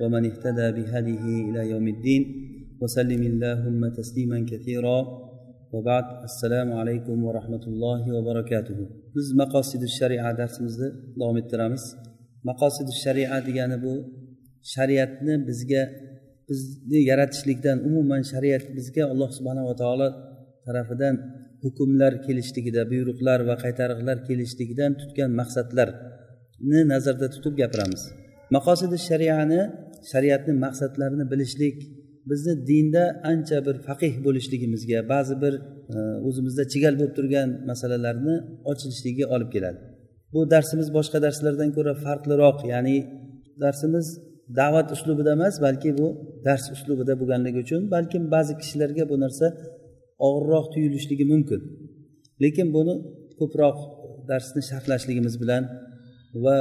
ومن اهتدى بهديه إلى يوم الدين وسلم اللهم تسليما كثيرا وبعد السلام عليكم ورحمة الله وبركاته biz maqosidu sharia darsimizni davom ettiramiz maqosidu sharia degani bu shariatni bizga bizni yaratishlikdan umuman shariat bizga alloh subhanava taolo tarafidan hukmlar kelishligida buyruqlar va qaytariqlar kelishligidan tutgan maqsadlarni nazarda tutib gapiramiz maqosidi shariani shariatni maqsadlarini bilishlik bizni dinda ancha bir faqih bo'lishligimizga ba'zi bir e, o'zimizda chigal bo'lib turgan masalalarni ochilishligiga olib keladi. Bu darsimiz boshqa darslardan ko'ra farqliroq ya'ni darsimiz da'vat uslubida emas balki bu dars uslubida bo'lganligi uchun balkim ba'zi kishilarga bu narsa og'irroq tuyulishligi mumkin. Lekin buni ko'proq darsni sharhlashligimiz bilan va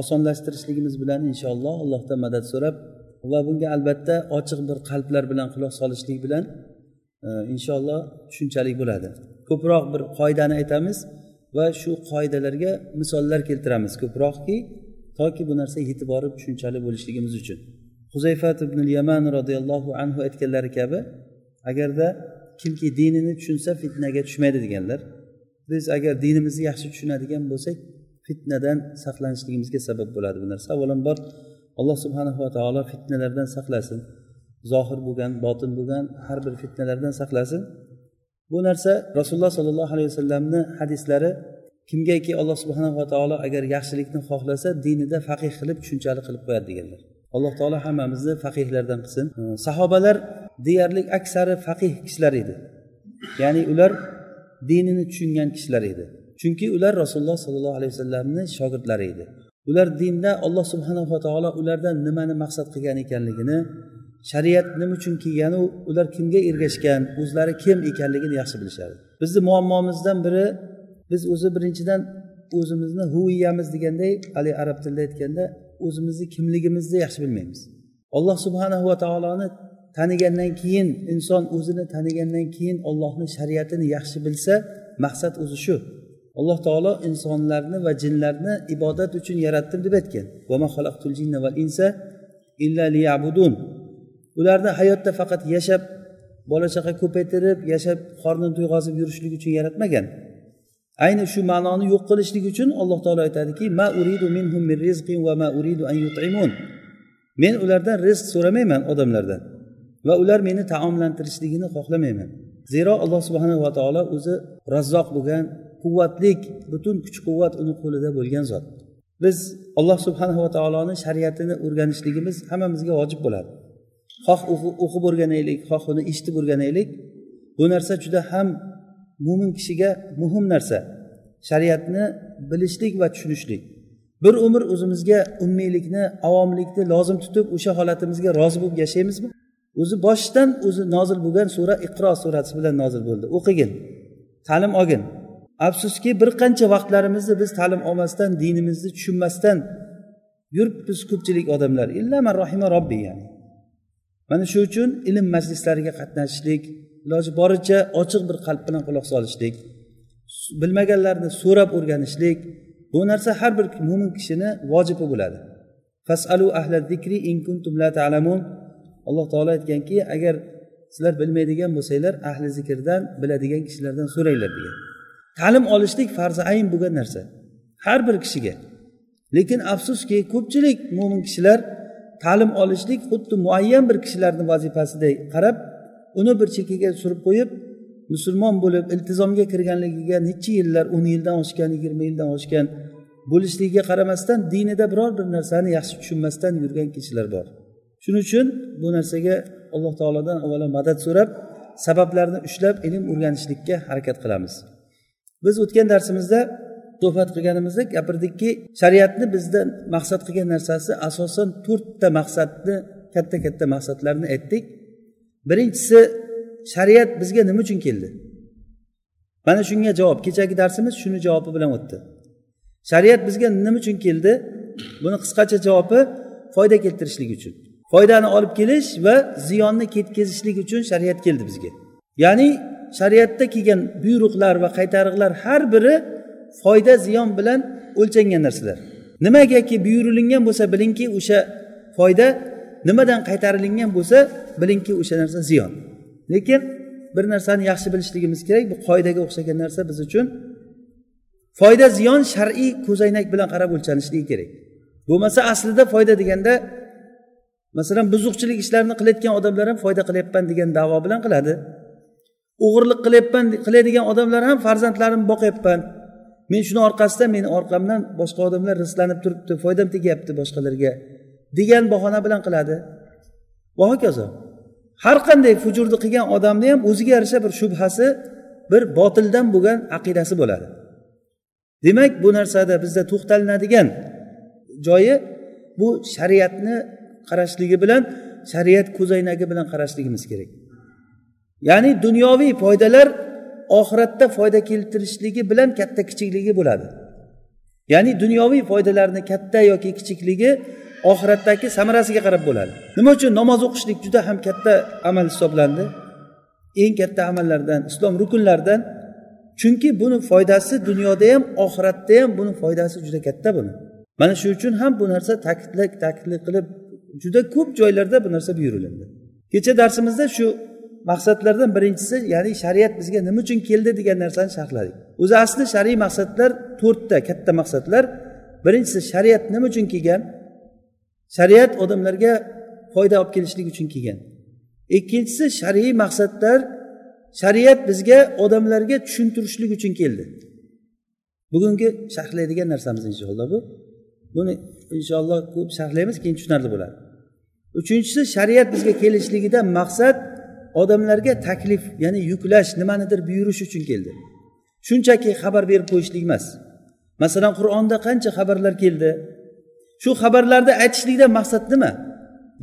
osonlashtirishligimiz bilan inshaalloh allohdan madad so'rab va bunga albatta ochiq bir qalblar bilan quloq solishlik bilan e, inshaalloh tushunchalik bo'ladi. Ko'proq bir qoidani aytamiz va shu qoidalarga misollar keltiramiz ko'proqki toki bu narsa yetib borib tushunchali bo'lishligimiz uchun. Huzayfat ibn yaman roziyallohu anhu aytganlari kabi agarda kimki dinini tushunsa fitnaga tushmaydi deganlar biz agar dinimizni yaxshi tushunadigan bo'lsak fitnadan saqlanishligimizga sabab bo'ladi bu narsa. Avvalambor alloh subhanava taolo fitnalardan saqlasin. Zohir bo'lgan botin bo'lgan har bir fitnalardan saqlasin. Bu narsa rasululloh sollallohu alayhi vasallamni hadislari kimgaki alloh subhanava taolo agar yaxshilikni xohlasa dinida faqih qilib tushunchali qilib qo'yadi deganlar. Alloh taolo hammamizni faqihlardan qilsin. Sahobalar deyarli aksari faqih kishilar edi. Ya'ni ular dinini tushungan kishilar edi. Chunki ular rasululloh sollallohu alayhi vasallamni shogirdlari edi. Ular dinda alloh subhanava taolo ulardan nimani maqsad qilgan ekanligini shariat nima uchun kelganu ular kimga ergashgan o'zlari kim ekanligini yaxshi bilishardi. Bizni muammomizdan biri biz o'zi birinchidan o'zimizni huviyamiz deganday haligi arab tilida aytganda o'zimizni kimligimizni yaxshi bilmaymiz. Alloh subhanahu va taoloni tanigandan keyin inson o'zini tanigandan keyin ollohni shariatini yaxshi bilsa maqsad o'zi shu. Alloh taolo insonlarni va jinlarni ibodat uchun yaratdim deb aytgan. Ularni hayotda faqat yashab bola chaqa ko'paytirib yashab qornini to'yg'azib yurishlik uchun yaratmagan. Ayni shu ma'noni yo'q qilishlik uchun alloh taolo aytadiki ma uridu minhum min rizqin va ma uridu an yut'imun. Men ulardan rizq so'ramayman odamlardan va ular meni taomlantirishligini xohlamayman. Zero alloh subhanava taolo o'zi razzoq bo'lgan quvvatlik butun kuch quvvat uni qo'lida bo'lgan zot. Biz alloh subhanava taoloni shariatini o'rganishligimiz hammamizga vojib bo'ladi. Xoh o'qib o'rganaylik xoh uni eshitib o'rganaylik bu narsa juda ham mo'min kishiga muhim narsa. Shariatni bilishlik va tushunishlik. Bir umr o'zimizga ummiylikni avomlikni lozim tutib o'sha holatimizga rozi bo'lib yashaymizmi? O'zi boshidan o'zi nozil bo'lgan sura iqro surasi bilan nozil bo'ldi. O'qigin ta'lim olgin. Afsuski bir qancha vaqtlarimizni biz ta'lim olmasdan dinimizni tushunmasdan yuribmiz ko'pchilik odamlar illa man rohima robbi ya'ni. Mana shu uchun ilm majlislariga qatnashishlik iloji boricha ochiq bir qalb bilan quloq solishlik bilmaganlarni so'rab o'rganishlik bu narsa har bir mo'min kishini vojibi bo'ladi. Fasalu ahla zikri in kuntum la ta'lamun. Alloh taolo aytganki agar sizlar bilmaydigan bo'lsanglar ahli zikrdan biladigan kishilardan so'ranglar degan. Ta'lim olishlik farzi ayn bo'lgan narsa. Har bir kishiga. Lekin afsuski ko'pchilik mo'min kishilar ta'lim olishlik xuddi muayyan bir kishilarni vazifasiday qarab uni bir chekkaga surib qo'yib musulmon bo'lib iltizomga kirganligiga necha yillar o'n yildan oshgan yigirma yildan oshgan bo'lishligiga qaramasdan dinida biror bir narsani yaxshi tushunmasdan yurgan kishilar bor. Shuning uchun bu narsaga alloh taolodan avvalo madad so'rab sabablarni ushlab ilm o'rganishlikka harakat qilamiz. Biz o'tgan darsimizda suhbat qilganimizda gapirdikki shariatni bizdan maqsad qilgan narsasi asosan to'rtta maqsadni katta katta maqsadlarni aytdik. Birinchisi shariat bizga nima uchun keldi? Mana shunga javob kechagi darsimiz shuni javobi bilan o'tdi. Shariat bizga nima uchun keldi? Buni qisqacha javobi foyda keltirishlik uchun foydani olib kelish va ziyonni ketkazishlik uchun shariat keldi bizga. Ya'ni shariatda kelgan buyruqlar va qaytariqlar har biri foyda ziyon bilan o'lchangan narsalar. Nimagaki buyurilingan bo'lsa bilingki o'sha foyda nimadan qaytarilingan bo'lsa bilingki o'sha narsa ziyon. Lekin bir narsani yaxshi bilishligimiz kerak bu qoidaga o'xshagan narsa biz uchun foyda ziyon shar'iy ko'zoynak bilan qarab o'lchanishligi kerak. Bo'lmasa aslida foyda deganda masalan buzuqchilik ishlarini qilayotgan odamlar ham foyda qilyapman degan davo bilan qiladi. O'g'irlik qilyapman qiladigan odamlar ham farzandlarimni boqyapman. Men shuni orqasidan meni orqamdan boshqa odamlar rizqlanib turibdi foydam tegyapti boshqalarga degan bahona bilan qiladi. Va hokazo. Har qanday fujurni qilgan odamni ham o'ziga yarasha bir shubhasi bir botildan bo'lgan aqidasi bo'ladi. Demak bu narsada bizda to'xtalinadigan joyi bu shariatni qarashligi bilan shariat ko'zoynagi bilan qarashligimiz kerak. Ya'ni dunyoviy foydalar oxiratda foyda keltirishligi bilan katta kichikligi bo'ladi. Ya'ni dunyoviy foydalarni katta yoki kichikligi oxiratdagi samarasiga qarab bo'ladi. Nima uchun namoz o'qishlik juda ham katta amal hisoblandi? Eng katta amallardan islom rukunlaridan. Chunki buni foydasi dunyoda ham oxiratda ham buni foydasi juda katta buni. Mana shu uchun ham bu narsa ta'kidlab ta'kidli qilib juda ko'p joylarda bu narsa buyurilindi kecha darsimizda shu maqsadlardan birinchisi ya'ni shariat bizga nima uchun keldi degan narsani sharhladik. O'zi asli shar'iy maqsadlar to'rtta katta maqsadlar. Birinchisi shariat nima uchun kelgan? Shariat odamlarga foyda olib kelishlik uchun kelgan. Ikkinchisi shar'iy maqsadlar shariat bizga odamlarga tushuntirishlik uchun keldi. Bugungi sharhlaydigan narsamiz inshaalloh bu. Buni inshaalloh ko'p sharhlaymiz keyin tushunarli bo'ladi. Uchinchisi shariat bizga kelishligidan maqsad odamlarga taklif ya'ni yuklash nimanidir buyurish uchun keldi. Shunchaki xabar berib qo'yishlik emas. Masalan qur'onda qancha xabarlar keldi? Shu xabarlarni aytishlikdan maqsad nima?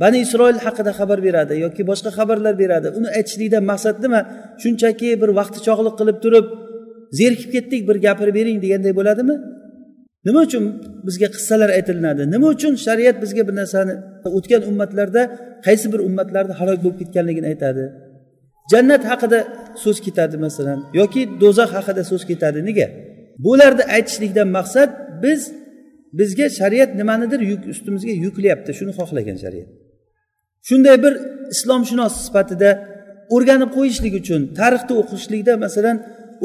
Bani isroil haqida xabar beradi yoki boshqa xabarlar beradi? Uni aytishlikdan maqsad nima? Shunchaki bir vaqtichog'liq qilib turib zerikib ketdik bir gapirib bering deganday bo'ladimi? Nima uchun bizga qissalar aytilinadi? Nima uchun shariat bizga bir narsani o'tgan ummatlarda qaysi bir ummatlarda halok bo'lib ketganligini aytadi? Jannat haqida so'z ketadi masalan yoki do'zax haqida so'z ketadi. Nega? Bularni aytishlikdan maqsad biz bizga shariat nimanidir yuk ustimizga yuklayapti. Shuni xohlagan shariat. Shunday bir islomshunos sifatida o'rganib qo'yishlik uchun tarixni o'qishlikda masalan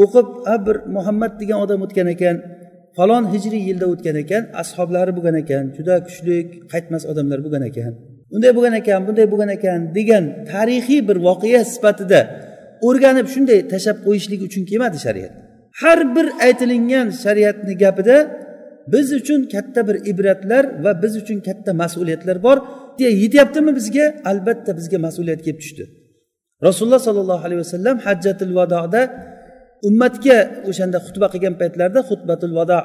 o'qib a bir muhammad degan odam o'tgan ekan falon hijriy yilda o'tgan ekan ashoblari bo'lgan ekan juda kuchli qaytmas odamlar bo'lgan ekan. Unday bo'lgan ekan bunday bo'lgan ekan degan tarixiy bir voqea sifatida o'rganib shunday tashlab qo'yishlik uchun kelmadi shariat. Har bir aytilingan shariatni gapida biz uchun katta bir ibratlar va biz uchun katta mas'uliyatlar bor. Yetyaptimi bizga? Albatta bizga mas'uliyat kelib tushdi. Rasululloh sollallohu alayhi vasallam hajjatul vadoda ummatga o'shanda xutba qilgan paytlarida xutbatul vado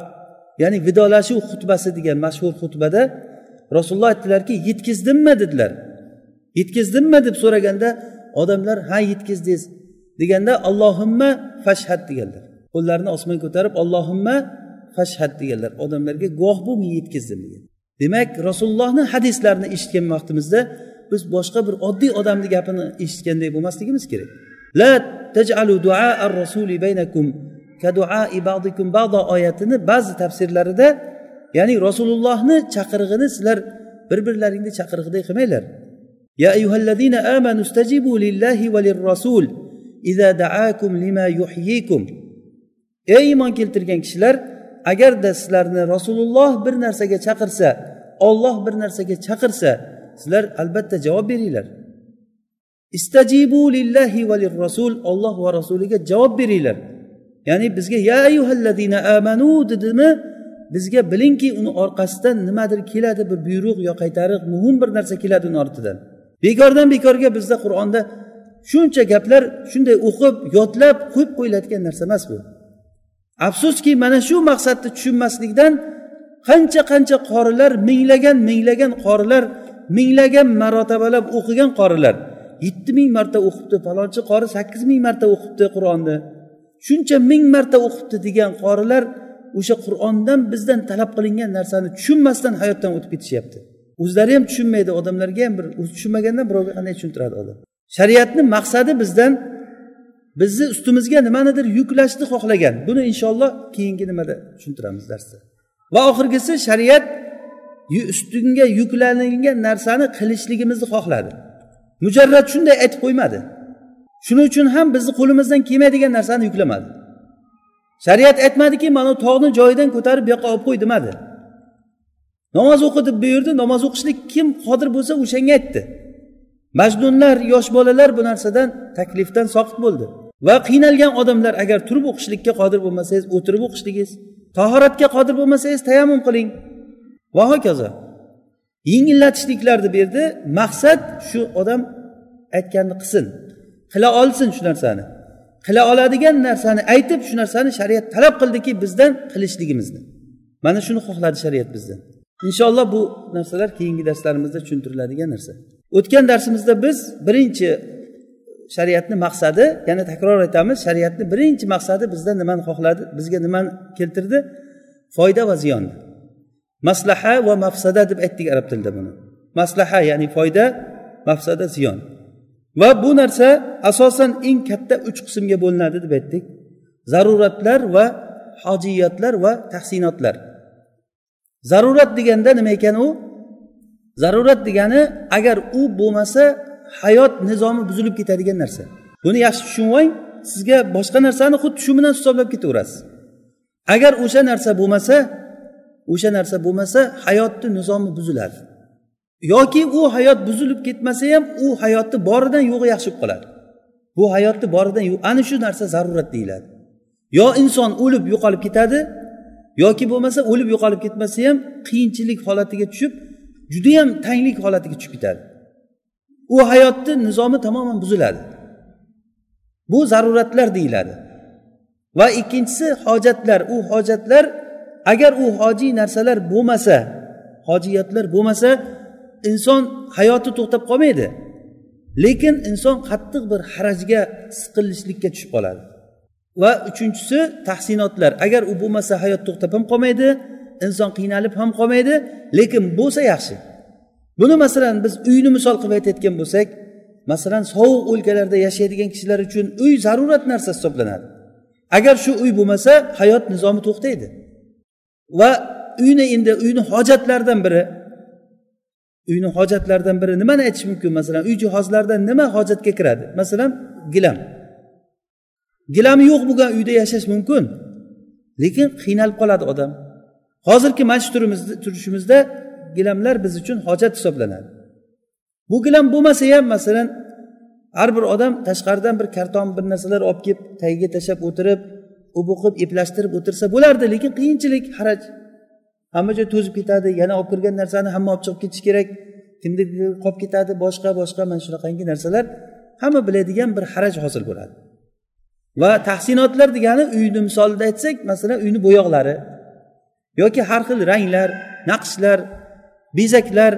ya'ni vidolashuv xutbasi degan mashhur xutbada rasululloh aytdilarki yetkazdimmi dedilar. Yetkazdimmi deb so'raganda odamlar ha yetkazdingiz deganda allohimma fashhad deganlar. Qo'llarini osmonga ko'tarib allohimma fashhad deganlar. Odamlarga guvoh bo'l men yetkazdim degan. Demak rasulullohni hadislarini eshitgan vaqtimizda biz boshqa bir oddiy odamni gapini eshitganday bo'lmasligimiz kerak. La tajalu dua ar rasuli baynakum ka duai ba'dikum ba'da oyatini ba'zi tafsirlarida ya'ni rasulullohni chaqirig'ini sizlar bir birlaringni chaqirig'iday qilmanglar يا أيها الذين آمنوا استجيبوا لله وللرسول إذا دعاكم لما يحييكم ey iymon keltirgan kishilar agarda sizlarni rasululloh bir narsaga chaqirsa olloh bir narsaga chaqirsa sizlar albatta javob beringlar istajibu lillahi va rasul olloh va rasuliga javob beringlar ya'ni bizga ya ayyuhallazina amanu dedimi Bizga bilingki uni orqasidan nimadir keladi bir buyruq yo qaytariq muhim bir narsa keladi uni ortidan. Bekordan bekorga bizda qur'onda shuncha gaplar shunday o'qib yodlab qo'yib qo'yiladigan narsa emas bu. Afsuski mana shu maqsadni tushunmaslikdan qancha qancha qorilar minglagan minglagan qorilar minglagan marotabalab o'qigan qorilar. Yetti ming marta o'qibdi falonchi qori sakkiz ming marta o'qibdi qur'onni shuncha ming marta o'qibdi degan qorilar o'sha qur'ondan bizdan talab qilingan narsani tushunmasdan hayotdan o'tib ketishyapti. O'zlari ham tushunmaydi odamlarga ham bir tushunmaganda birovga qanday tushuntiradi odam? Shariatni maqsadi bizdan bizni ustimizga nimanidir yuklashni xohlagan. Buni inshaalloh keyingi nimada tushuntiramiz darsda. Va oxirgisi shariat ustingga yuklanilgan narsani qilishligimizni xohladi. Mujarrad shunday aytib qo'ymadi. Shuning uchun ham bizni qo'limizdan kelmaydigan narsani yuklamadi. Shariat aytmadiki mana tog'ni joyidan ko'tarib bu yoqqa olib qo'y demadi. Namoz o'qi deb buyurdi namoz o'qishlik kim qodir bo'lsa o'shanga aytdi. Majnunlar yosh bolalar bu narsadan taklifdan soqit bo'ldi. Va qiynalgan odamlar agar turib o'qishlikka qodir bo'lmasangiz o'tirib o'qishligingiz tahoratga qodir bo'lmasangiz tayammum qiling. Va hokazo yengillatishliklarni berdi. Maqsad shu odam aytganini qilsin qila olsin shu narsani. Qila oladigan narsani aytib shu narsani shariat talab qildiki bizdan qilishligimizni. Mana shuni xohladi shariat bizdan. Inshaalloh bu narsalar keyingi darslarimizda tushuntiriladigan narsa. O'tgan darsimizda biz birinchi shariatni maqsadi yana takror aytamiz shariatni birinchi maqsadi bizdan nimani xohladi bizga nimani keltirdi? Foyda va ziyonni maslaha va mafsada deb aytdik arab tilida buni. Maslaha ya'ni foyda mafsada ziyon. Va bu narsa asosan eng katta uch qismga bo'linadi deb aytdik. Zaruratlar va hojiyatlar va tahsinotlar. Zarurat deganda nima ekan u? Zarurat degani agar u bo'lmasa hayot nizomi buzilib ketadigan narsa. Buni yaxshi tushunib oling sizga boshqa narsani xuddi shu bilan hisoblab ketaverasiz. Agar o'sha narsa bo'lmasa o'sha narsa bo'lmasa hayotni nizomi buziladi. Yoki u hayot buzilib ketmasa ham u hayotni boridan yo'g'i yaxshi bo'lib qoladi. Bu hayotni boridan ana shu narsa zarurat deyiladi. Yo inson o'lib yo'qolib ketadi yoki bo'lmasa o'lib yo'qolib ketmasa ham qiyinchilik holatiga tushib judayam tanglik holatiga tushib ketadi. U hayotni nizomi tamoman buziladi. Bu zaruratlar deyiladi. Va ikkinchisi hojatlar. U hojatlar agar u hojiy narsalar bo'lmasa hojiyatlar bo'lmasa inson hayoti to'xtab qolmaydi. Lekin inson qattiq bir harajga siqilishlikka tushib qoladi. Va uchinchisi tahsinotlar. Agar u bo'lmasa hayot to'xtab ham qolmaydi inson qiynalib ham qolmaydi lekin bo'lsa yaxshi. Buni masalan biz uyni misol qilib aytayotgan bo'lsak masalan sovuq o'lkalarda yashaydigan kishilar uchun uy zarurat narsa hisoblanadi. Agar shu uy bo'lmasa hayot nizomi to'xtaydi. Va uyni endi uyni hojatlaridan biri uyni hojatlaridan biri nimani aytish mumkin? Masalan uy jihozlaridan nima hojatga kiradi? Masalan gilam. Gilami yo'q bo'lgan uyda yashash mumkin. Lekin qiynalib qoladi odam. Hozirgi mana shu turishimizda gilamlar biz uchun hojat hisoblanadi. Bu gilam bo'lmasa ham masalan har bir odam tashqaridan bir karton bir narsalar olib kelib tagiga tashlab o'tirib u o'qib eplashtirib o'tirsa bo'lardi lekin qiyinchilik haraj hamma joy to'zib ketadi. Yana olib kirgan narsani hamma olib chiqib ketish kerak. Kimniki qolib ketadi boshqa boshqa. Mana shunaqangi narsalar hamma biladigan bir haraj hosil bo'ladi. Va tahsinotlar degani uyni misolida aytsak masalan uyni bo'yoqlari yoki har xil ranglar naqshlar bezaklar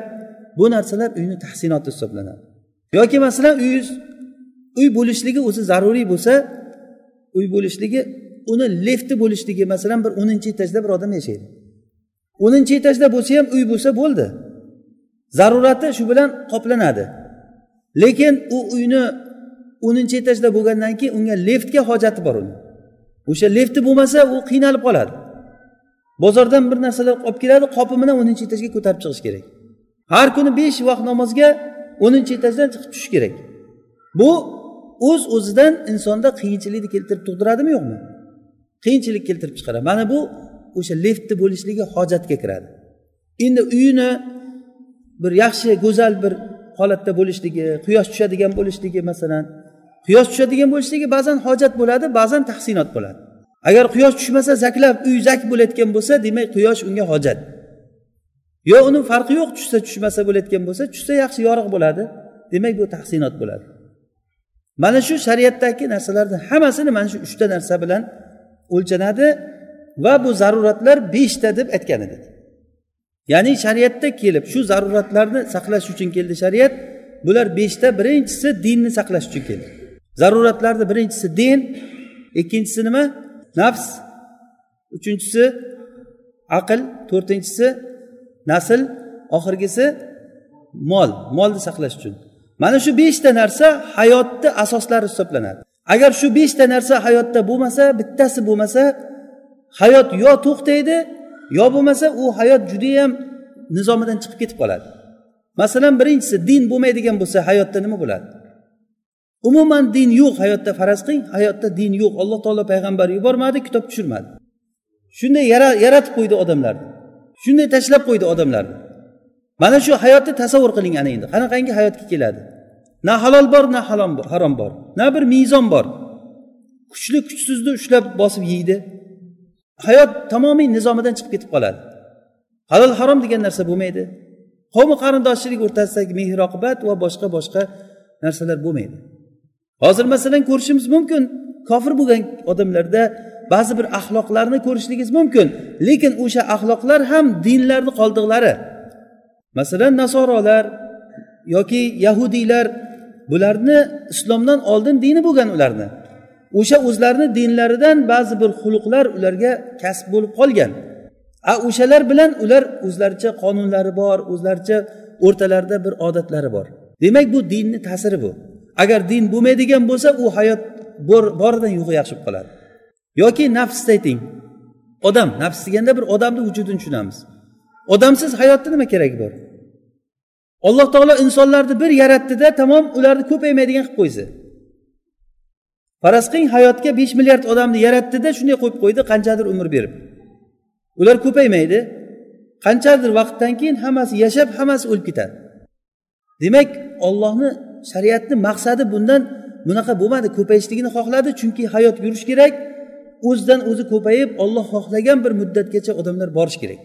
bu narsalar uyni tahsinoti hisoblanadi. Yoki masalan uyingiz uy bo'lishligi o'zi zaruriy bo'lsa uy bo'lishligi uni lifti bo'lishligi masalan bir o'ninchi etajda bir odam yashaydi. O'ninchi etajda bo'lsa ham uy bo'lsa bo'ldi. Zarurati shu bilan qoplanadi. Lekin u uyni o'ninchi etajda bo'lgandan keyin unga liftga hojati bor uni. O'sha lifti bo'lmasa u qiynalib qoladi. Bozordan bir narsalar olib keladi qopi bilan o'ninchi etajga ko'tarib chiqish kerak. Har kuni besh vaqt namozga o'ninchi etajdan chiqib tushish kerak. Bu o'z uz o'zidan insonda qiyinchilikni keltirib tug'diradimi yo'qmi? Qiyinchilik keltirib chiqaradi. Mana bu o'sha liftni bo'lishligi hojatga kiradi. Endi uyini bir yaxshi go'zal bir holatda bo'lishligi quyosh tushadigan bo'lishligi masalan quyosh tushadigan bo'lishligi ba'zan hojat bo'ladi ba'zan tahsinot bo'ladi. Agar quyosh tushmasa zaklab uy zak bo'layotgan bo'lsa demak quyosh unga hojat. Yo uni farqi yo'q tushsa tushmasa bo'layotgan bo'lsa tushsa yaxshi yorug' bo'ladi demak bu tahsinot bo'ladi. Mana shu shariatdagi narsalarni hammasini mana shu uchta narsa bilan o'lchanadi. Va bu zaruratlar beshta deb aytgan edi. Ya'ni shariatda kelib shu zaruratlarni saqlash uchun keldi shariat bular beshta birinchisi dinni saqlash uchun keldi. Zaruratlarni birinchisi din ikkinchisi nima? Nafs uchinchisi aql to'rtinchisi nasl oxirgisi mol molni saqlash uchun. Mana shu beshta narsa hayotni asoslari hisoblanadi. Agar shu beshta narsa hayotda bo'lmasa bittasi bo'lmasa hayot yo to'xtaydi yo bo'lmasa u hayot judayam nizomidan chiqib ketib qoladi. Masalan birinchisi din bo'lmaydigan bo'lsa hayotda nima bo'ladi? Umuman din yo'q hayotda faraz qiling hayotda din yo'q. Alloh taolo payg'ambar yubormadi kitob tushirmadi. Shunday yaratib qo'ydi odamlarni. Shunday tashlab qo'ydi odamlarni. Mana shu hayotni tasavvur qiling ana endi. Qanaqangi hayotga keladi? Na halol bor na halom bor harom bor. Na bir mezon bor. Kuchli kuchsizni ushlab bosib yeydi. Hayot tamomiy nizomidan chiqib ketib qoladi. Halol harom degan narsa bo'lmaydi. Qavmi qarindoshchilik o'rtasidagi mehr oqibat va boshqa boshqa narsalar bo'lmaydi. Hozir masalan ko'rishimiz mumkin kofir bo'lgan odamlarda ba'zi bir axloqlarni ko'rishligingiz mumkin lekin o'sha axloqlar ham dinlarni qoldiqlari. Masalan nasorolar yoki yahudiylar bularni islomdan oldin dini bo'lgan ularni o'sha o'zlarini dinlaridan ba'zi bir xulqlar ularga kasb bo'lib qolgan. A o'shalar bilan ular o'zlaricha qonunlari bor o'zlaricha o'rtalarida bir odatlari bor. Demak bu dinni ta'siri bu. Agar din bo'lmaydigan bo'lsa u hayot boridan yo'g'i yaxshi bo'lib qoladi. Yoki nafsni ayting. Odam nafs deganda bir odamni vujudini tushunamiz. Odamsiz hayotda nima keragi bor? Alloh taolo insonlarni bir yaratdida tamom ularni ko'paymaydigan qilib qo'ysa. Faraz qiling hayotga besh milliard odamni yaratdida shunday qo'yib qo'ydi qanchadir umr berib. Ular ko'paymaydi. Qanchadir vaqtdan keyin hammasi yashab hammasi o'lib ketadi. Demak ollohni shariatni maqsadi bundan bunaqa bo'lmadi ko'payishligini xohladi chunki hayot yurishi kerak o'zidan o'zi ko'payib olloh xohlagan bir muddatgacha odamlar borishi kerak.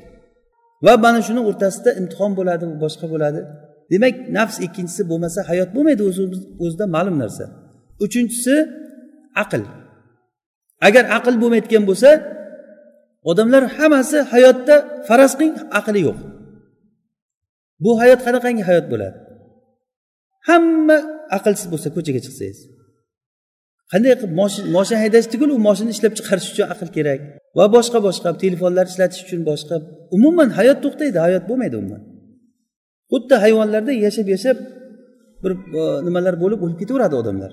Va mana shuni o'rtasida imtihon bo'ladi boshqa bo'ladi. Demak nafs ikkinchisi bo'lmasa hayot bo'lmaydi o'zida ma'lum narsa. Uchinchisi aql. Agar aql bo'lmayotgan bo'lsa odamlar hammasi hayotda faraz qiling aqli yo'q. Bu hayot qanaqangi hayot bo'ladi? Hamma aqlsiz bo'lsa ko'chaga chiqsangiz. Qanday qilib moshina haydash tugul u moshina ishlab chiqarish uchun aql kerak va boshqa boshqa telefonlar ishlatish uchun boshqa. Umuman hayot to'xtaydi hayot bo'lmaydi umuman. Xuddi hayvonlarda yashab yashab bir e, nimalar bo'lib o'lib ketaveradi odamlar.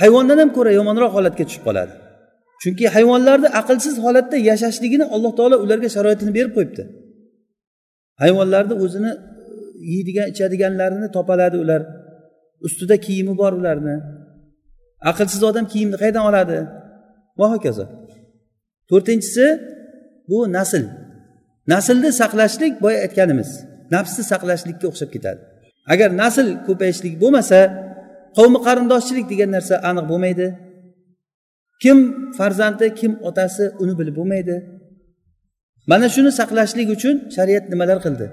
Hayvondan ham ko'ra yomonroq holatga tushib qoladi. Chunki hayvonlarni aqlsiz holatda yashashligini alloh taolo ularga sharoitini berib qo'yibdi. Hayvonlarni o'zini e, yeydigan ichadiganlarini topaladi ular. Ustida kiyimi bor ularni. Aqlsiz odam kiyimni qayerdan oladi? Va hokazo. To'rtinchisi bu nasl. Naslni saqlashlik boya aytganimiz nafsni saqlashlikka o'xshab ketadi. Agar nasl ko'payishlik bo'lmasa qavmi qarindoshchilik degan narsa aniq bo'lmaydi. Kim farzandi kim otasi uni bilib bo'lmaydi. Mana shuni saqlashlik uchun shariat nimalar qildi?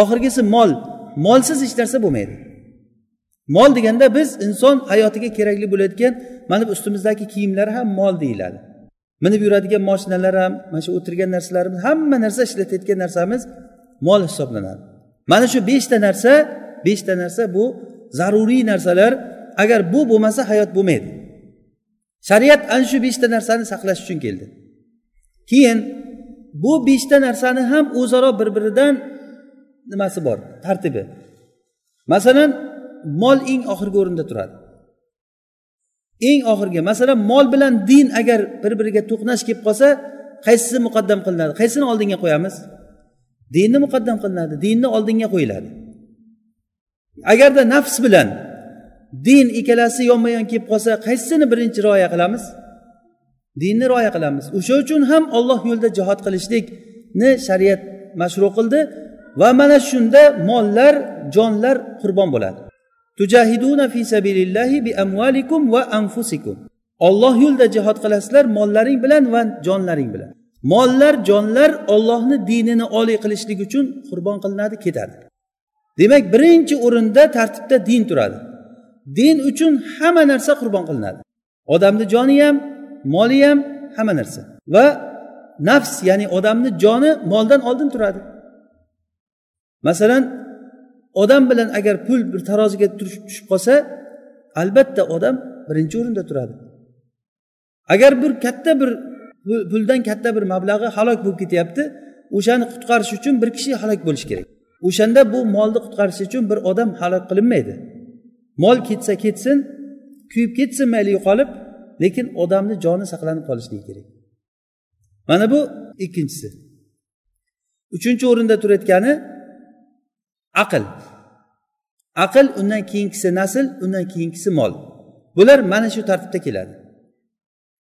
Oxirgisi mol. Molsiz hech narsa bo'lmaydi. Mol deganda biz inson hayotiga kerakli bo'layotgan mana bu ustimizdagi kiyimlar ham mol deyiladi. Minib yuradigan moshinalar ham mana shu o'tirgan narsalarimiz hamma narsa ishlatayotgan narsamiz mol hisoblanadi. Mana shu beshta narsa beshta narsa bu zaruriy narsalar agar bu bo'lmasa hayot bo'lmaydi. Shariat ana shu beshta narsani saqlash uchun keldi. Keyin bu beshta narsani ham o'zaro bir biridan nimasi bor? Tartibi. Masalan mol eng oxirgi o'rinda turadi. Eng oxirgi masalan mol bilan din agar bir biriga to'qnash kelib qolsa qaysisi muqaddam qilinadi? Qaysini oldinga qo'yamiz? Dinni muqaddam qilinadi dinni oldinga qo'yiladi. Agarda nafs bilan din ikkalasi yonma yon kelib qolsa qaysisini birinchi rioya qilamiz? Dinni rioya qilamiz. O'sha uchun ham olloh yo'lida jihod qilishlikni shariat mashru qildi va mana shunda mollar jonlar qurbon bo'ladi. Tujahiduna fi sabilillahi bi amvalikum va anfusikum. Olloh yo'lida jihod qilasizlar mollaring bilan va jonlaring bilan. Mollar jonlar ollohni dinini oliy qilishlik uchun qurbon qilinadi ketadi. Demak birinchi o'rinda tartibda din turadi. Din uchun hamma narsa qurbon qilinadi. Odamni joni ham moli ham hamma narsa. Va nafs ya'ni odamni joni moldan oldin turadi. Masalan odam bilan agar pul bir taroziga tushib qolsa albatta odam birinchi o'rinda turadi. Agar bir katta bir puldan katta bir mablag'i halok bo'lib ketyapti o'shani qutqarish uchun bir kishi halok bo'lishi kerak. O'shanda bu molni qutqarish uchun bir odam halok qilinmaydi. Mol ketsa ketsin kuyib ketsin mayli yo'qolib lekin odamni joni saqlanib qolishligi kerak. Mana bu ikkinchisi. Uchinchi o'rinda turayotgani aql. Aql undan keyingisi nasl undan keyingisi mol. Bular mana shu tartibda keladi.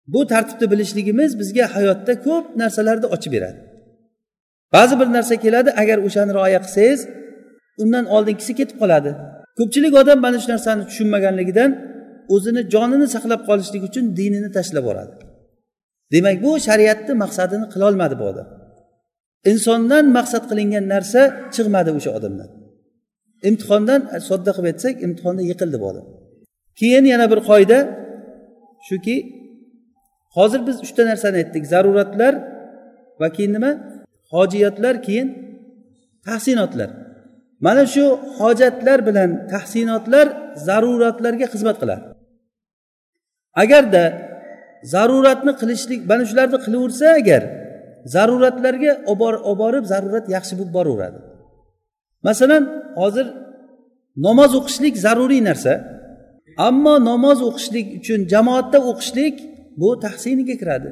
Bu tartibni bilishligimiz bizga hayotda ko'p narsalarni ochib beradi. Ba'zi bir narsa keladi agar o'shani rioya qilsangiz undan oldingisi ketib qoladi. Ko'pchilik odam mana shu narsani tushunmaganligidan o'zini jonini saqlab qolishlik uchun dinini tashlab yuboradi demak bu shariatni maqsadini qilolmadi bu odam. Insondan maqsad qilingan narsa chiqmadi o'sha odamdan. Imtihondan e, sodda qilib aytsak imtihonda yiqildi bu odam. Keyin yana bir qoida shuki hozir biz uchta narsani aytdik zaruratlar va keyin nima? Hojiyatlar keyin tahsinotlar. Mana shu hojatlar bilan tahsinotlar zaruratlarga xizmat qiladi. Agarda zaruratni qilishlik mana shularni qilaversa agar zaruratlarga olib borib zarurat yaxshi bo'lib boraveradi. Masalan hozir namoz o'qishlik zaruriy narsa ammo namoz o'qishlik uchun jamoatda o'qishlik bu tahsiniga kiradi.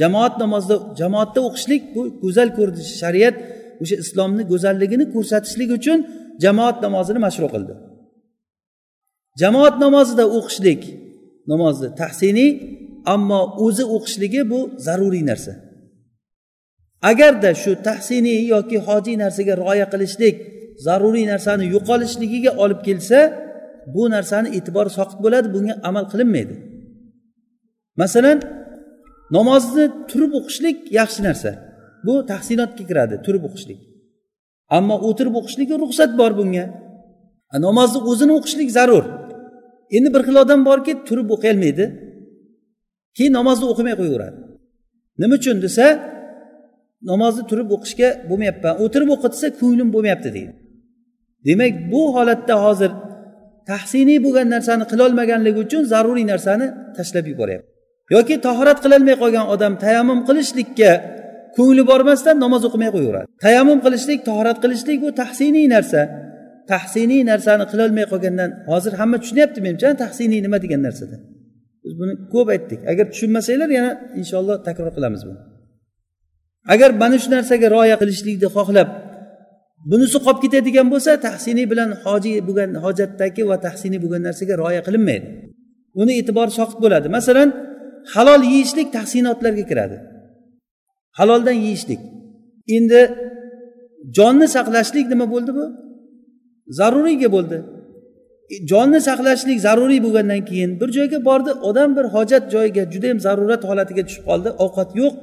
Jamoat namozda jamoatda o'qishlik bu go'zal ko'rinish shariat o'sha islomni go'zalligini ko'rsatishlik uchun jamoat namozini mashru qildi. Jamoat namozida o'qishlik namozni tahsiniy ammo o'zi o'qishligi bu zaruriy narsa. Agarda shu tahsiniy yoki hojiy narsaga rioya qilishlik zaruriy narsani yo'qolishligiga olib kelsa bu narsani e'tibori soqit bo'ladi bunga amal qilinmaydi. Masalan namozni turib o'qishlik yaxshi narsa. Bu tahsinotga kiradi turib o'qishlik. Ammo o'tirib o'qishlikka ruxsat bor bunga. Namozni o'zini o'qishlik zarur. Endi bir xil odam borki turib o'qiyolmaydi. Keyin namozni o'qimay qo'yaveradi. Nima uchun desa namozni turib o'qishga bo'lmayapman o'tirib o'qi desa ko'nglim bo'lmayapti deydi. Demak bu holatda hozir tahsiniy bo'lgan narsani qilolmaganligi uchun zaruriy narsani tashlab yuboryapti. Yoki tahorat qilolmay qolgan odam tayammum qilishlikka ko'ngli bormasdan namoz o'qimay qo'yaveradi. Tayammum qilishlik tahorat qilishlik bu tahsiniy narsa. Tahsiniy narsani qilolmay qolgandan hozir hamma tushunyapti menimcha tahsiniy nima? degan narsada biz buni ko'p aytdik. Agar tushunmasanglar yana inshaalloh takror qilamiz buni. Agar mana shu narsaga rioya qilishlikni xohlab bunisi qolib ketadigan bo'lsa tahsiniy bilan hoji bo'lgan hojatdagi va tahsiniy bo'lgan narsaga rioya qilinmaydi. Uni e'tibori soqit bo'ladi. Masalan halol yeyishlik tahsinotlarga kiradi. Haloldan yeyishlik. Endi jonni saqlashlik nima bo'ldi bu? Zaruriyga bo'ldi. E, jonni saqlashlik zaruriy bo'lgandan keyin bir joyga bordi odam bir hojat joyiga judayam zarurat holatiga tushib qoldi. Ovqat yo'q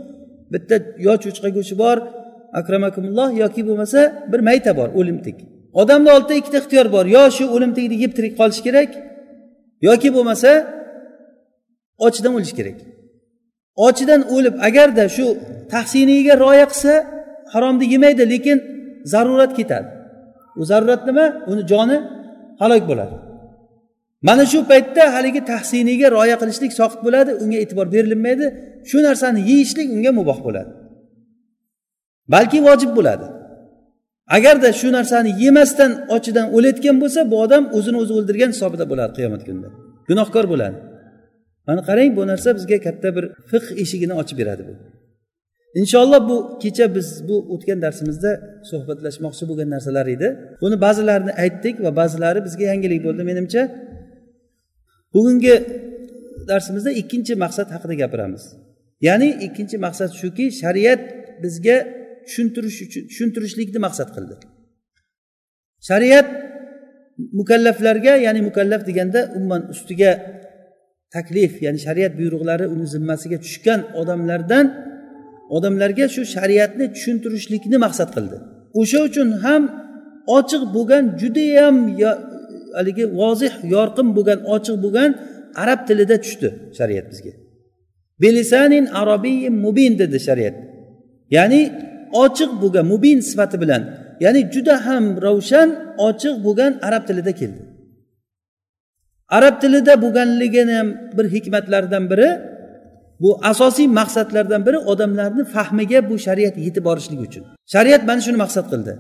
bitta yo cho'chqa go'shti bor akramakumulloh yoki bo'lmasa bir mayta bor o'limtik. Odamni oldida ikkita ixtiyor bor yo shu o'limtikni yeb tirik qolish kerak yoki bo'lmasa ochidan o'lish kerak. Ochidan o'lib agarda shu tahsiniyga rioya qilsa haromni yemaydi lekin zarurat ketadi. U zarurat nima? Uni joni halok bo'ladi. Mana shu paytda haligi tahsiniyga rioya qilishlik soqit bo'ladi unga e'tibor berilmaydi. Shu narsani yeyishlik unga muboh bo'ladi. Balki vojib bo'ladi. Agarda shu narsani yemasdan ochidan o'layotgan bo'lsa bu odam o'zini o'zi o'ldirgan hisobida bo'ladi qiyomat kunida. Gunohkor bo'ladi. Mana qarang bu narsa bizga katta bir fiq eshigini ochib beradi bu. Inshaalloh bu kecha biz bu o'tgan darsimizda suhbatlashmoqchi bo'lgan narsalar edi. Buni ba'zilarini aytdik va ba'zilari bizga yangilik bo'ldi menimcha. Bugungi darsimizda ikkinchi maqsad haqida gapiramiz. Ya'ni ikkinchi maqsad shuki shariat bizga tushuntirish uchun tushuntirishlikni maqsad qildi. Shariat mukallaflarga ya'ni mukallaf deganda umuman ustiga taklif ya'ni shariat buyruqlari uni zimmasiga tushgan odamlardan odamlarga shu shariatni tushuntirishlikni maqsad qildi. O'sha uchun ham ochiq bo'lgan judayam haligi vozih yorqin bo'lgan ochiq bo'lgan arab tilida tushdi shariat bizga. Belisanin arabiyin mubin dedi shariat. Ya'ni ochiq bo'lgan mubin sifati bilan ya'ni juda ham ravshan ochiq bo'lgan arab tilida keldi. Arab tilida bo'lganligini ham bir hikmatlaridan biri bu asosiy maqsadlardan biri odamlarni fahmiga bu shariat yetib borishligi uchun. Shariat mana shuni maqsad qildi.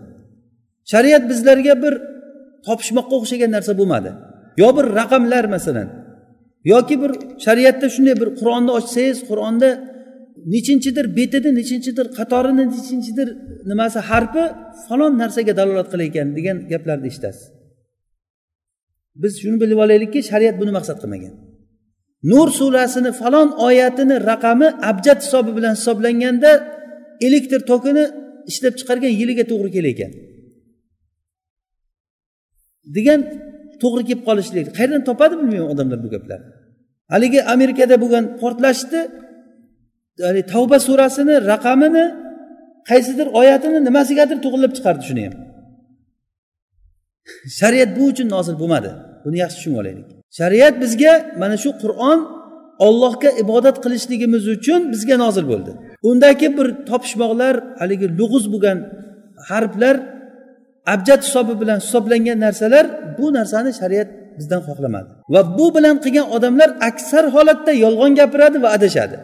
Shariat bizlarga bir topishmoqqa o'xshagan narsa bo'lmadi. Yo bir raqamlar masalan yoki bir shariatda shunday bir qur'onni ochsangiz qur'onda nechinchidir betini nechinchidir qatorini nechinchidir nimasi harfi falon narsaga dalolat qilayotgan degan gaplarni eshitasiz. Biz shuni bilib olaylikki shariat buni maqsad qilmagan. Nur surasini falon oyatini raqami abjad hisobi bilan hisoblanganda elektr tokini ishlab chiqargan yiliga to'g'ri kelar ekan degan to'g'ri kelib qolishlik. Qayerdan topadi bilmayman odamlar bu gaplarni haligi amerikada bo'lgan portlashni tavba surasini raqamini qaysidir oyatini nimasigadir to'g'irlab chiqardi shuni ham. shariat bu uchun nozil bo'lmadi. Buni yaxshi tushunib olaylik. Shariat bizga mana shu qur'on ollohga ibodat qilishligimiz uchun bizga nozil bo'ldi. Undagi bir topishmoqlar haligi lug'uz bo'lgan harflar abjad hisobi bilan hisoblangan narsalar bu narsani shariat bizdan xohlamadi. Va bu bilan qilgan odamlar aksar holatda yolg'on gapiradi va adashadi.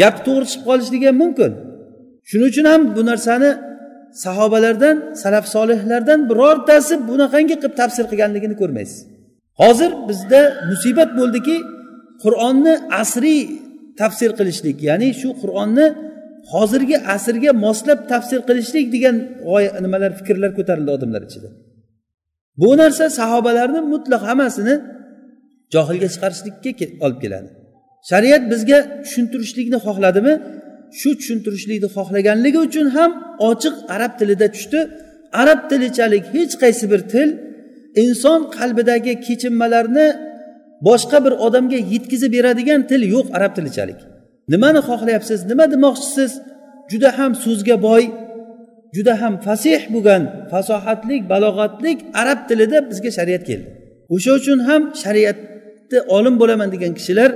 Gapi to'g'ri chiqib qolishligi ham mumkin. Shuning uchun ham bu narsani sahobalardan salaf solihlardan birortasi bunaqangi qilib tafsir qilganligini ko'rmaysiz. Hozir bizda musibat bo'ldiki qur'onni asriy tafsir qilishlik ya'ni shu qur'onni hozirgi asrga moslab tafsir qilishlik degan g'oya nimalar fikrlar ko'tarildi odamlar ichida. Bu narsa sahobalarni mutlaq hammasini johilga chiqarishlikka olib keladi. Shariat bizga tushuntirishlikni xohladimi? Shu tushuntirishlikni xohlaganligi uchun ham ochiq arab tilida tushdi. Arab tilichalik hech qaysi bir til inson qalbidagi kechinmalarni boshqa bir odamga yetkazib beradigan til yo'q arab tilichalik. Nimani xohlayapsiz? Nima demoqchisiz? Juda ham so'zga boy juda ham fasih bo'lgan fasohatlik balog'atlik arab tilida bizga shariat keldi. O'sha uchun ham shariatni olim bo'laman degan kishilar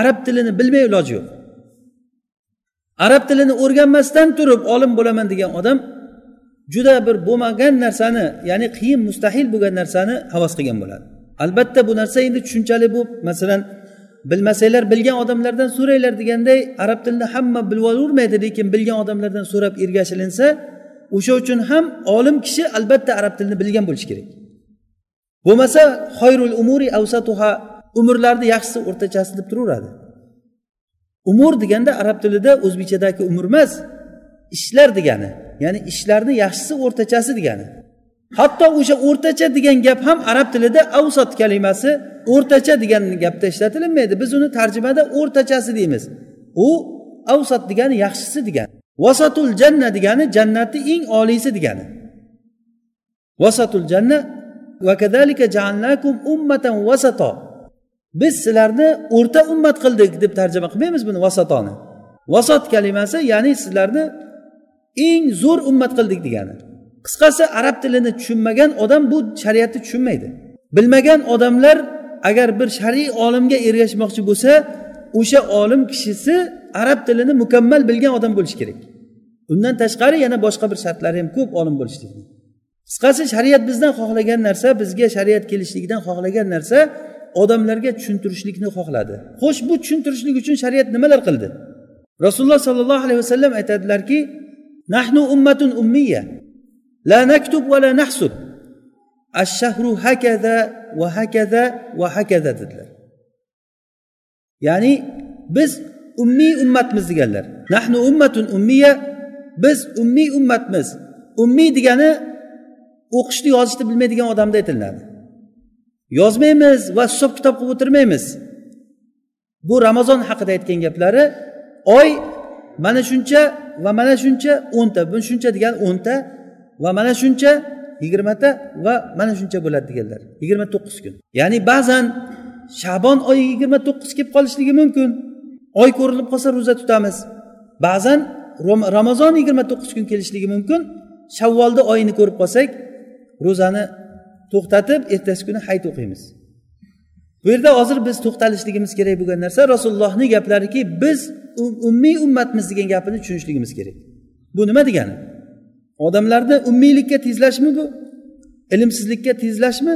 arab tilini bilmay iloji yo'q. Arab tilini o'rganmasdan turib olim bo'laman degan odam juda bir bo'lmagan narsani ya'ni qiyin mustahil bo'lgan narsani havas qilgan bo'ladi. Albatta bu narsa endi tushunchali bo'lib masalan bilmasanglar bilgan odamlardan so'ranglar deganday arab tilini hamma bilib lekin bilgan odamlardan so'rab ergashilinsa o'sha uchun ham olim kishi albatta arab tilini bilgan bo'lishi kerak. Bo'lmasa xoyrul umuri avsatuha umrlarni yaxshisi o'rtachasi deb turaveradi. Umur deganda arab tilida o'zbekchadagi umr emas ishlar degani ya'ni ishlarni yaxshisi o'rtachasi degani. Hatto o'sha o'rtacha degan gap ham arab tilida avsot kalimasi o'rtacha degan gapda ishlatilinmaydi. Biz uni tarjimada o'rtachasi deymiz. U avsot degani yaxshisi degani. Vasatul janna degani jannatni eng oliysi degani. Vasatul janna ummatan vasato biz sizlarni o'rta ummat qildik deb tarjima qilmaymiz buni vasatoni. Vasot kalimasi ya'ni sizlarni eng zo'r ummat qildik degani. Qisqasi arab tilini tushunmagan odam bu shariatni tushunmaydi. Bilmagan odamlar agar bir shar'iy olimga ergashmoqchi bo'lsa o'sha olim kishisi arab tilini mukammal bilgan odam bo'lishi kerak. Undan tashqari yana boshqa bir shartlari ham ko'p olim bo'lishlikni qisqasi shariat bizdan xohlagan narsa bizga shariat kelishligidan xohlagan narsa odamlarga tushuntirishlikni xohladi. Xo'sh bu tushuntirishlik uchun shariat nimalar qildi? Rasululloh sollallohu alayhi vasallam aytadilarki nahnu ummatun ummiya la naktub va la nahsub ashahru hakada va hakada va hakada dedilar. Ya'ni biz ummiy ummatmiz deganlar. Nahnu ummatun ummiya biz ummiy ummatmiz. Ummiy degani o'qishni yozishni bilmaydigan odamda aytilinadi. Yozmaymiz va hisob kitob qilib o'tirmaymiz. Bu ramazon haqida aytgan gaplari oy mana shuncha va mana shuncha o'nta bu shuncha degani o'nta va mana shuncha yigirmata va mana shuncha bo'ladi deganlar. Yigirma to'qqiz kun. Ya'ni ba'zan shabon oyi yigirma to'qqiz kelib qolishligi mumkin. Oy ko'rinib qolsa ro'za tutamiz. Ba'zan ramazon yigirma to'qqiz kun kelishligi mumkin. Shavvolni oyini ko'rib qolsak ro'zani to'xtatib ertasi kuni hayit o'qiymiz. Bu yerda hozir biz to'xtalishligimiz kerak bo'lgan narsa rasulullohni gaplariki biz um-, ummiy ummatmiz degan gapini tushunishligimiz kerak. Bu nima degani? Odamlarni ummiylikka tezlashmi bu? Ilmsizlikka tezlashmi?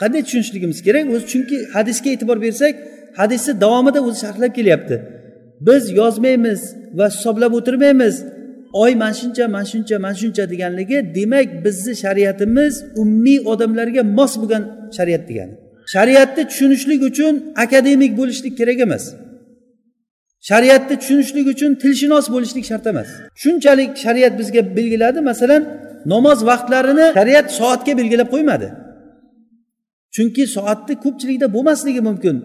Qanday tushunishligimiz kerak? O'zi chunki hadisga e'tibor bersak hadisni davomida o'zi sharhlab kelyapti. Biz yozmaymiz va hisoblab o'tirmaymiz. Oy mana shuncha mana shuncha mana shuncha deganligi demak bizni shariatimiz ummiy odamlarga mos bo'lgan shariat degani. Shariatni tushunishlik uchun akademik bo'lishlik kerak emas. Shariatni tushunishlik uchun tilshunos bo'lishlik shart emas. Shunchalik shariat bizga belgiladi masalan namoz vaqtlarini shariat soatga belgilab qo'ymadi. Chunki soatni ko'pchilikda bo'lmasligi mumkin.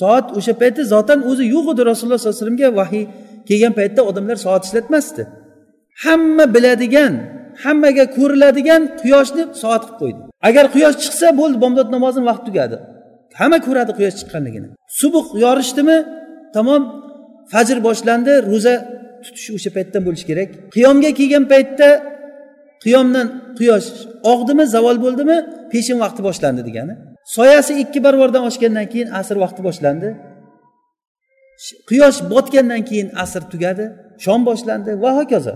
Soat o'sha paytda zotan o'zi yo'q edi rasululloh sollallohu alayhi vasallamga vahiy kelgan paytda odamlar soat ishlatmasdi. Hamma biladigan hammaga ko'riladigan quyoshni soat qilib qo'ydi. Agar quyosh chiqsa bo'ldi bomdod namozini vaqti tugadi. Hamma ko'radi quyosh chiqqanligini. Subuh yorishdimi? Tamom fajr boshlandi ro'za tutish o'sha paytdan bo'lishi kerak. Qiyomga kelgan paytda qiyomdan quyosh og'dimi zavol bo'ldimi? Peshin vaqti boshlandi degani. Soyasi ikki barvordan oshgandan keyin asr vaqti boshlandi. Quyosh botgandan keyin asr tugadi. Shom boshlandi. Va hokazo.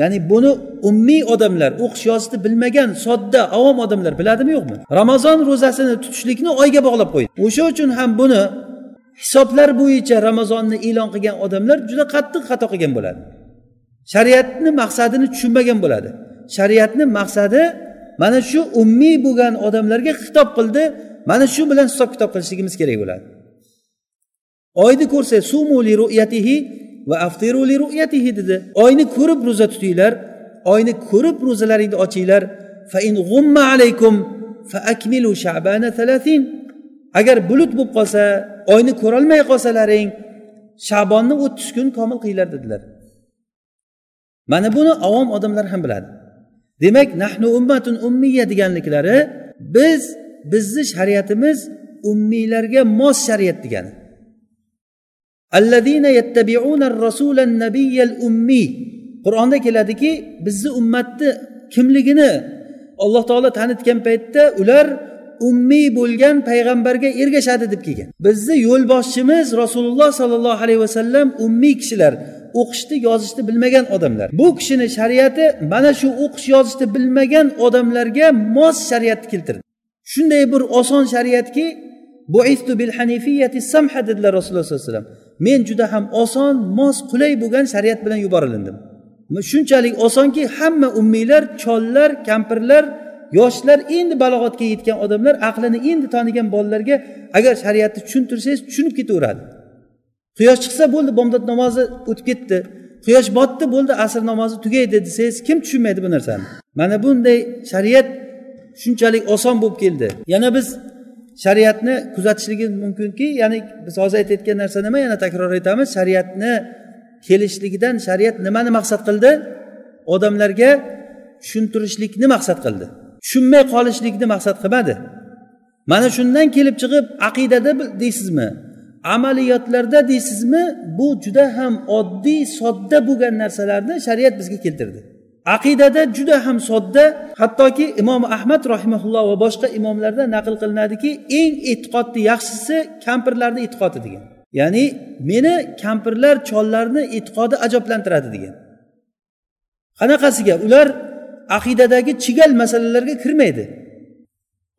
Ya'ni buni ummiy odamlar o'qish yozishni bilmagan sodda avom odamlar biladimi yo'qmi? Ramazon ro'zasini tutishlikni oyga bog'lab qo'ydi o'sha uchun ham buni hisoblar bo'yicha ramazonni e'lon qilgan odamlar juda qattiq xato qilgan bo'ladi. Shariatni maqsadini tushunmagan bo'ladi. Shariatni maqsadi mana shu ummiy bo'lgan odamlarga xitob qildi mana shu bilan hisob kitob qilishligimiz kerak bo'ladi. Oyni ko'rsa ru'yatihi va aftiru li ru'yatihi dedi. Oyni ko'rib ro'za tutinglar oyni ko'rib ro'zalaringni ochinglar. Fa in g'umma alaykum fa akmilu sha'bana talatin agar bulut bo'lib qolsa oyni ko'rolmay qolsalaring shabonni o'ttiz kun komil qilinglar dedilar. Mana buni avom odamlar ham biladi. Demak nahnu ummatun ummiya deganliklari biz bizni shariatimiz ummiylarga mos shariat degani. Allazina yattabi'una rasulan nabiyyal ummiy qur'onda keladiki bizni ummatni kimligini alloh taolo tanitgan paytda ular ummiy bo'lgan payg'ambarga ergashadi deb kelgan. Bizni yo'lboshchimiz rasululloh sollallohu alayhi vasallam ummiy kishilar o'qishni yozishni bilmagan odamlar. Bu kishini shariati mana shu o'qish yozishni bilmagan odamlarga mos shariatni keltirdi. Shunday bir oson shariatki bil hanifiyati samha dedilar rasululloh sollallohu alayhi vasallam. Men juda ham oson mos qulay bo'lgan shariat bilan yuborildim shunchalik osonki hamma ummiylar chollar kampirlar yoshlar endi balog'atga yetgan odamlar aqlini endi tanigan bolalarga agar shariatni tushuntirsangiz tushunib ketaveradi. Quyosh chiqsa bo'ldi bomdod namozi o'tib ketdi. Quyosh botdi bo'ldi asr namozi tugaydi desangiz kim tushunmaydi bu narsani? Mana bunday shariat shunchalik oson bo'lib keldi. Yana biz shariatni kuzatishligimiz mumkinki ya'ni biz hozir aytayotgan narsa nima yana takror aytamiz shariatni kelishligidan shariat nimani maqsad qildi? Odamlarga tushuntirishlikni maqsad qildi. Tushunmay qolishlikni maqsad qilmadi. Mana shundan kelib chiqib aqidada deysizmi? Amaliyotlarda deysizmi? Bu juda ham oddiy sodda bo'lgan narsalarni shariat bizga keltirdi. Aqidada juda ham sodda hattoki imom ahmad rahimaulloh va boshqa imomlardan naql qilinadiki eng e'tiqodni yaxshisi kampirlarni e'tiqodi degan. Ya'ni meni kampirlar chollarni e'tiqodi ajoblantiradi degan. Qanaqasiga? Ular aqidadagi chigal masalalarga kirmaydi.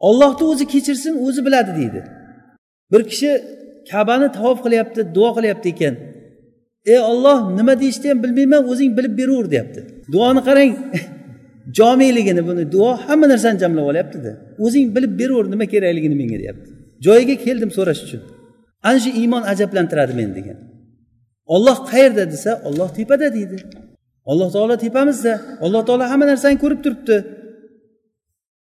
Ollohni o'zi kechirsin o'zi biladi deydi. Bir kishi kabani tavof qilyapti duo qilyapti ekan. Ey olloh nima deyishni ham bilmayman o'zing bilib beraver deyapti. Duoni qarang. Jomiyligini buni duo hamma narsani jamlab olyaptida. O'zing bilib beraver nima kerakligini menga deyapti. Joyiga keldim so'rash uchun. Ana shu iymon ajablantiradi meni degan. Olloh qayerda desa olloh tepada deydi. Alloh taolo tepamizda. Alloh taolo hamma narsani ko'rib turibdi.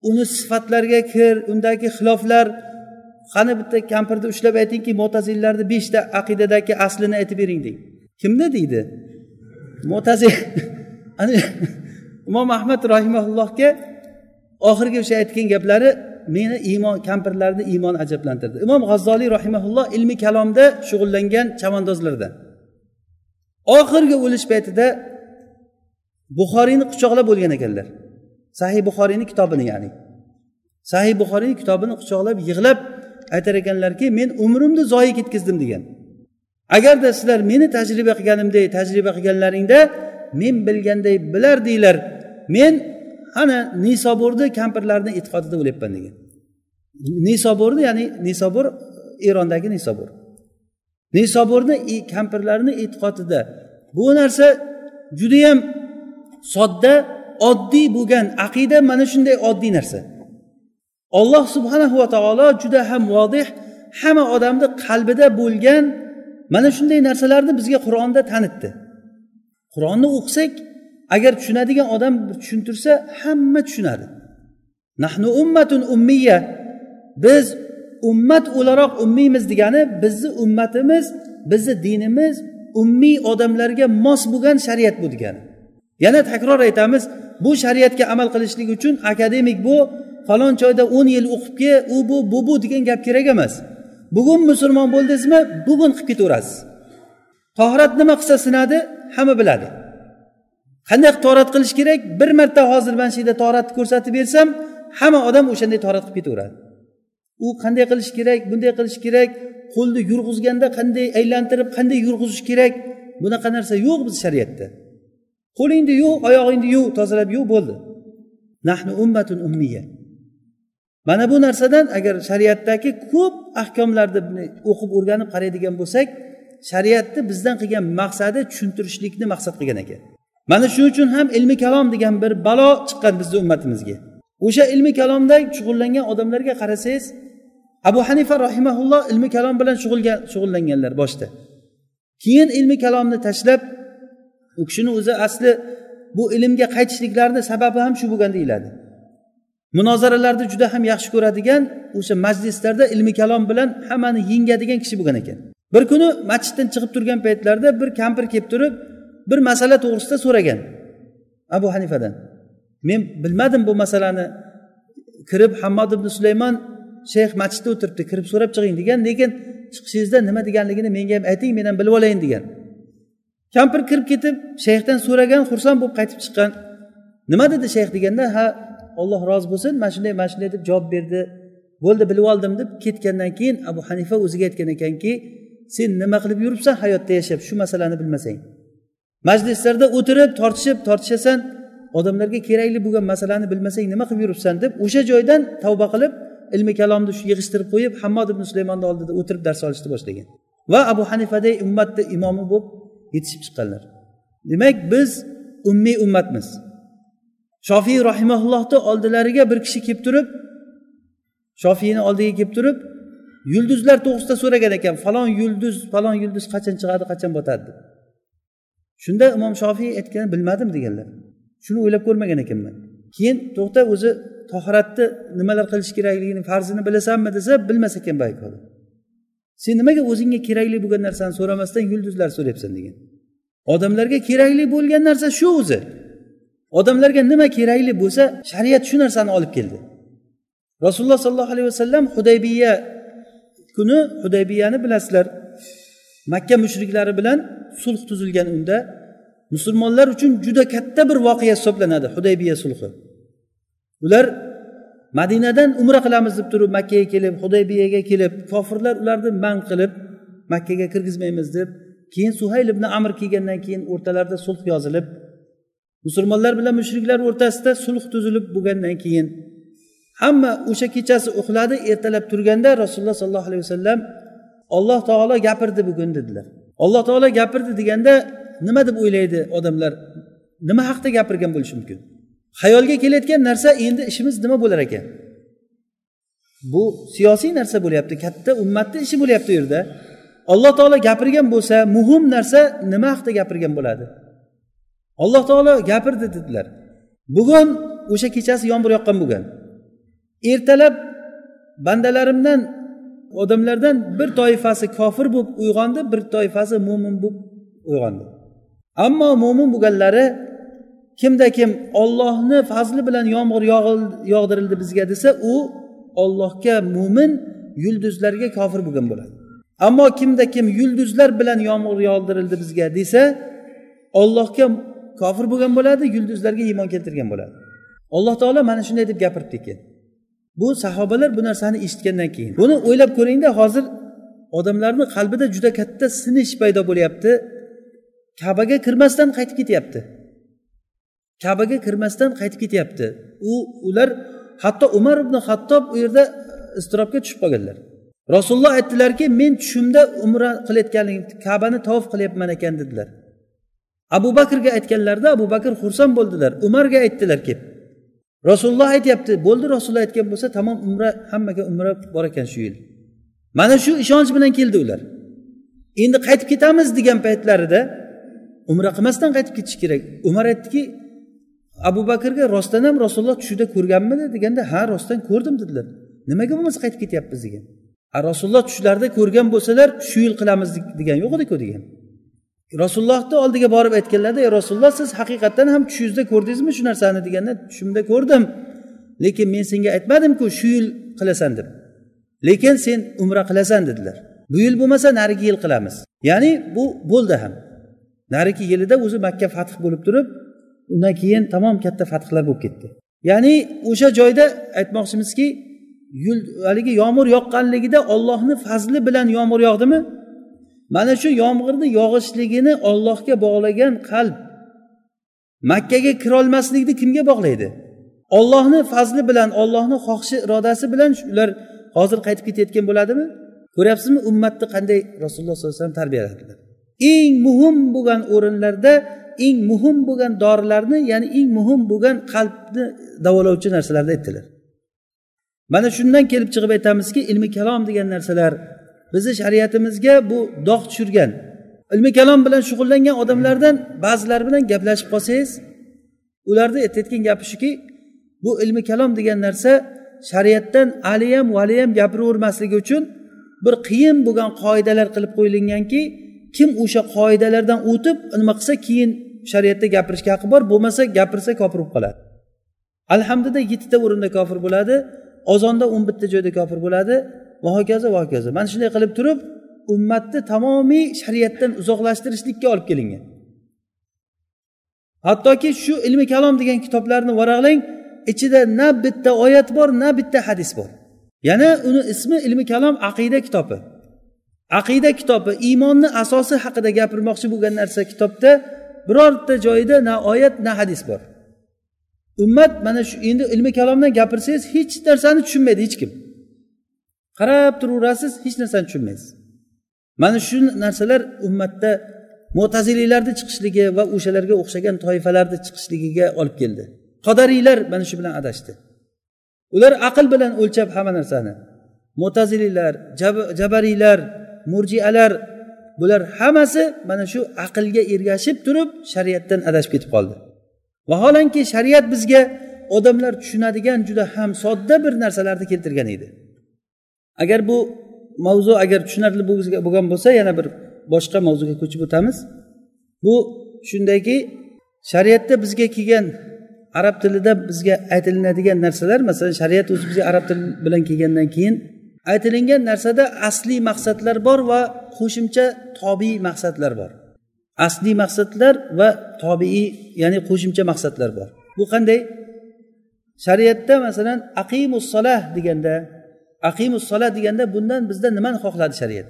Uni sifatlarga kir undagi xiloflar qani bitta kampirni ushlab aytingki mo'tazillarni beshta aqidadagi aslini aytib bering deng. Kimni deydi? Mo'tazil. imom ahmad rahimaullohga oxirgi o'sha aytgan gaplari meni iymon kampirlarni iymoni ajablantirdi. Imom g'azzoliy rahimaulloh ilmiy kalomda shug'ullangan chavandozlardan oxirgi o'lish paytida buxoriyni quchoqlab o'lgan ekanlar. Sahiy buxoriyni kitobini ya'ni. Sahiy buxoriyni kitobini quchoqlab yig'lab aytar ekanlarki men umrimni zoyi ketkazdim degan. Agarda sizlar meni tajriba qilganimdek tajriba qilganlaringda men bilganday bilardinglar men ana nisoburni kampirlarni e'tiqodida o'lyapman degan. Nisoburni ya'ni nisobur erondagi nisobur nisoburni e, kampirlarni e'tiqodida bu narsa judayam sodda oddiy bo'lgan aqida mana shunday oddiy narsa. Olloh subhanahu va taolo juda ham vodih hamma odamni qalbida bo'lgan mana shunday narsalarni bizga qur'onda tanitdi. Qur'onni o'qisak agar tushunadigan odam tushuntirsa hamma tushunadi. Nahnu ummatun ummiya biz ummat o'laroq ummiymiz degani bizni ummatimiz bizni dinimiz ummiy odamlarga mos bo'lgan shariat bu degani. Yana takror aytamiz bu shariatga amal qilishlik uchun akademik bu falon joyda o'n yil o'qib kel u bu bu bu degan gap kerak emas. Bugun musulmon bo'ldingizmi? Bugun qilib ketaverasiz. Tohirat nima qilsa sinadi? Hamma biladi. Qanday torat qilish kerak? Bir marta hozir mana shu yerda toratni ko'rsatib bersam hamma odam o'shanday torat qilib ketaveradi. U qanday qilish kerak bunday qilish kerak qo'lni yurg'izganda qanday aylantirib qanday yurg'izish kerak? Bunaqa narsa yo'q biz shariatda. Qo'lingni yuv oyog'ingni yuv tozalab yuv bo'ldi. Nahnu ummatun ummiya. Mana bu narsadan agar shariatdagi ko'p ahkomlarni o'qib o'rganib qaraydigan bo'lsak shariatni bizdan qilgan maqsadi tushuntirishlikni maqsad qilgan ekan. Mana shuning uchun ham ilmi kalom degan bir balo chiqqan bizni ummatimizga. O'sha ilmi kalomda shug'ullangan odamlarga qarasangiz abu hanifa rahimaulloh ilmi kalom bilan shug'ullanganlar boshda. Keyin ilmi kalomni tashlab u kishini o'zi asli bu ilmga qaytishliklarini sababi ham shu bo'lgan deyiladi. Munozaralarni juda ham yaxshi ko'radigan o'sha majlislarda ilmi kalom bilan hammani yengadigan kishi bo'lgan ekan. Bir kuni masjiddan chiqib turgan paytlarida bir kampir kelib turib bir masala to'g'risida so'ragan abu hanifadan. Men bilmadim bu masalani. Kirib hammod ibn sulaymon shayx masjidda o'tiribdi kirib so'rab chiqing degan lekin chiqishingizda nima deganligini menga ham ayting men ham bilib olayin degan. Kampir kirib ketib shayxdan so'ragan xursand bo'lib qaytib chiqqan. Nima dedi shayx deganda ha olloh rozi bo'lsin mana shunday mana shunday deb javob berdi. Bo'ldi bilib oldim deb ketgandan keyin abu hanifa o'ziga aytgan ekanki sen nima qilib yuribsan hayotda yashab? Shu masalani bilmasang. Majlislarda o'tirib tortishib tortishasan odamlarga kerakli bo'lgan masalani bilmasang nima qilib yuribsan deb o'sha joydan tavba qilib ilmi kalomni shu yig'ishtirib qo'yib hammod ibn sulaymonni oldida o'tirib dars olishni boshlagan. Va abu hanifaday ummatni imomi bo'lib yetishib chiqqanlar. Demak biz ummiy ummatmiz. Shofiy rahimaullohni oldilariga bir kishi kelib turib shofiyni oldiga kelib turib yulduzlar to'g'risida so'ragan ekan falon yulduz falon yulduz qachon chiqadi qachon botadi? Deb shunda imom shofiy aytgan bilmadim deganlar. Shuni o'ylab ko'rmagan ekanman. Keyin to'xta o'zi tohiratni nimalar qilish kerakligini farzini bilasanmi desa bilmas ekan boyagi odam sen nimaga o'zingga kerakli bo'lgan narsani so'ramasdan yulduzlar so'rayapsan degan. Odamlarga kerakli bo'lgan narsa shu o'zi. Odamlarga nima kerakli bo'lsa shariat shu narsani olib keldi. Rasululloh sollallohu alayhi vasallam hudaybiya kuni hudaybiyani bilasizlar. Makka mushriklari bilan sulh tuzilgan unda musulmonlar uchun juda katta bir voqea hisoblanadi hudaybiya sulhi. Ular madinadan umra qilamiz deb turib makkaga kelib hudaybiyaga kelib kofirlar ularni man qilib makkaga kirgizmaymiz deb keyin suhayl ibn amr kelgandan keyin o'rtalarida sulh yozilib musulmonlar bilan mushriklar o'rtasida sulh tuzilib bo'lgandan keyin hamma o'sha kechasi uxladi ertalab turganda rasululloh sollallohu alayhi vasallam olloh taolo gapirdi bugun dedilar. Alloh taolo gapirdi deganda nima deb o'ylaydi odamlar? Nima haqida gapirgan bo'lishi mumkin? Xayolga kelayotgan narsa endi ishimiz nima bo'lar ekan? Bu siyosiy narsa bo'lyapti katta ummatni ishi bo'lyapti u yerda. Alloh taolo gapirgan bo'lsa muhim narsa nima haqida gapirgan bo'ladi? Alloh taolo gapirdi dedilar. Bugun o'sha kechasi yomg'ir yoqqan bo'lgan ertalab bandalarimdan odamlardan bir toifasi kofir bo'lib uyg'ondi bir toifasi mo'min bo'lib uyg'ondi. Ammo mo'min bo'lganlari kimda kim ollohni fazli bilan yomg'ir yog'dirildi bizga desa u ollohga mo'min yulduzlarga kofir bo'lgan bo'ladi. Ammo kimda kim yulduzlar bilan yomg'ir yog'dirildi bizga desa ollohga kofir bo'lgan bo'ladi yulduzlarga iymon keltirgan bo'ladi. Alloh taolo mana shunday deb gapiribdi ekan. Bu sahobalar bu narsani eshitgandan keyin buni o'ylab ko'ringda hozir odamlarni qalbida juda katta sinish paydo bo'lyapti. Kabaga kirmasdan qaytib ketyapti. Kabaga kirmasdan qaytib ketyapti. U ular hatto umar ibn hattob u yerda iztirobga tushib qolganlar. Rasululloh aytdilarki men tushimda umra qilayotganligim kabani tavof qilyapman ekan dedilar. Abu bakrga aytganlarida abu bakr xursand bo'ldilar. Umarga aytdilar kelib rasululloh aytyapti bo'ldi rasululloh aytgan bo'lsa tamom umra hammaga umra bor ekan shu yil. Mana shu ishonch bilan keldi ular. Endi qaytib ketamiz degan paytlarida umra qilmasdan qaytib ketish kerak. Umar aytdiki abu bakrga rostdan ham rasululloh tushida ko'rganmidi deganda ha rostdan ko'rdim dedilar. Nimaga bo'lmasa qaytib ketyapmiz degan. A rasululloh tushlarida ko'rgan bo'lsalar shu yil qilamiz degan yo'q ediku degan. Rasulullohni oldiga borib aytganlarida ey rasululloh siz haqiqatdan ham tushingizda ko'rdingizmi shu narsani? deganda tushimda ko'rdim. Lekin men senga aytmadimku shu yil qilasan deb. Lekin sen umra qilasan dedilar. Bu yil bo'lmasa narigi yil qilamiz. Ya'ni bu bo'ldi ham. Narigi yilida o'zi makka fath bo'lib turib undan keyin tamom katta fathlar bo'lib ketdi. Ya'ni o'sha joyda aytmoqchimizki haligi yomg'ir yoqqanligida ollohni fazli bilan yomg'ir yog'dimi? Mana shu yomg'irni yog'ishligini ollohga bog'lagan qalb. Makkaga kirolmaslikni kimga bog'laydi? Ollohni fazli bilan ollohni xohishi irodasi bilan ular hozir qaytib ketayotgan bo'ladimi? Ko'ryapsizmi ummatni qanday rasululloh sollallohu alayhi vasallam tarbiyaladilar eng muhim bo'lgan o'rinlarda eng muhim bo'lgan dorilarni ya'ni eng muhim bo'lgan qalbni davolovchi narsalarni aytdilar. Mana shundan kelib chiqib aytamizki ilmi kalom degan narsalar bizni shariatimizga bu dog' tushirgan. Ilmi kalom bilan shug'ullangan odamlardan ba'zilari bilan gaplashib qolsangiz ularni aytayotgan gapi shuki bu ilmi kalom degan narsa shariatdan aliyam valiyam gapiravermasligi uchun bir qiyin bo'lgan qoidalar qilib qo'yilganki kim o'sha qoidalardan o'tib nima qilsa keyin shariatda gapirishga haqqi bor bo'lmasa gapirsa kofir bo'lib qoladi. Alhamdida yettita o'rinda kofir bo'ladi ozonda o'n bitta joyda kofir bo'ladi va hokazo va hokazo mana shunday qilib turib ummatni tamomiy shariatdan uzoqlashtirishlikka olib kelingan. Hattoki shu ilmi kalom degan kitoblarni varaqlang ichida na bitta oyat bor na bitta hadis bor. Yana uni ismi ilmi kalom aqida kitobi. Aqida kitobi iymonni asosi haqida gapirmoqchi bo'lgan narsa kitobda birorta joyida na oyat na hadis bor. Ummat mana shu endi ilmi kalomdan gapirsangiz hech narsani tushunmaydi hech kim. Qarab turaverasiz hech narsani tushunmaysiz. Mana shu narsalar ummatda mo'taziliylarni chiqishligi va o'shalarga o'xshagan toifalarni chiqishligiga olib keldi. Qodariylar mana shu bilan adashdi. Ular aql bilan o'lchab hamma narsani. Mo'taziliylar jabariylar murjialar bular hammasi mana shu aqlga ergashib turib shariatdan adashib ketib qoldi. Vaholanki shariat bizga odamlar tushunadigan juda ham sodda bir narsalarni keltirgan edi. Agar bu mavzu agar tushunarli bo'lgan bo'lsa yana bir boshqa mavzuga ko'chib o'tamiz. Bu shundayki shariatda bizga kelgan arab tilida bizga aytilinadigan narsalar masalan shariat o'zi bizga arab tili bilan kelgandan keyin aytilingan narsada asliy maqsadlar bor va qo'shimcha tobiiy maqsadlar bor. Asliy maqsadlar va tobiiy ya'ni qo'shimcha maqsadlar bor. Bu qanday? Shariatda masalan aqimus solah deganda aqimus sola deganda bundan bizda nimani xohladi shariat?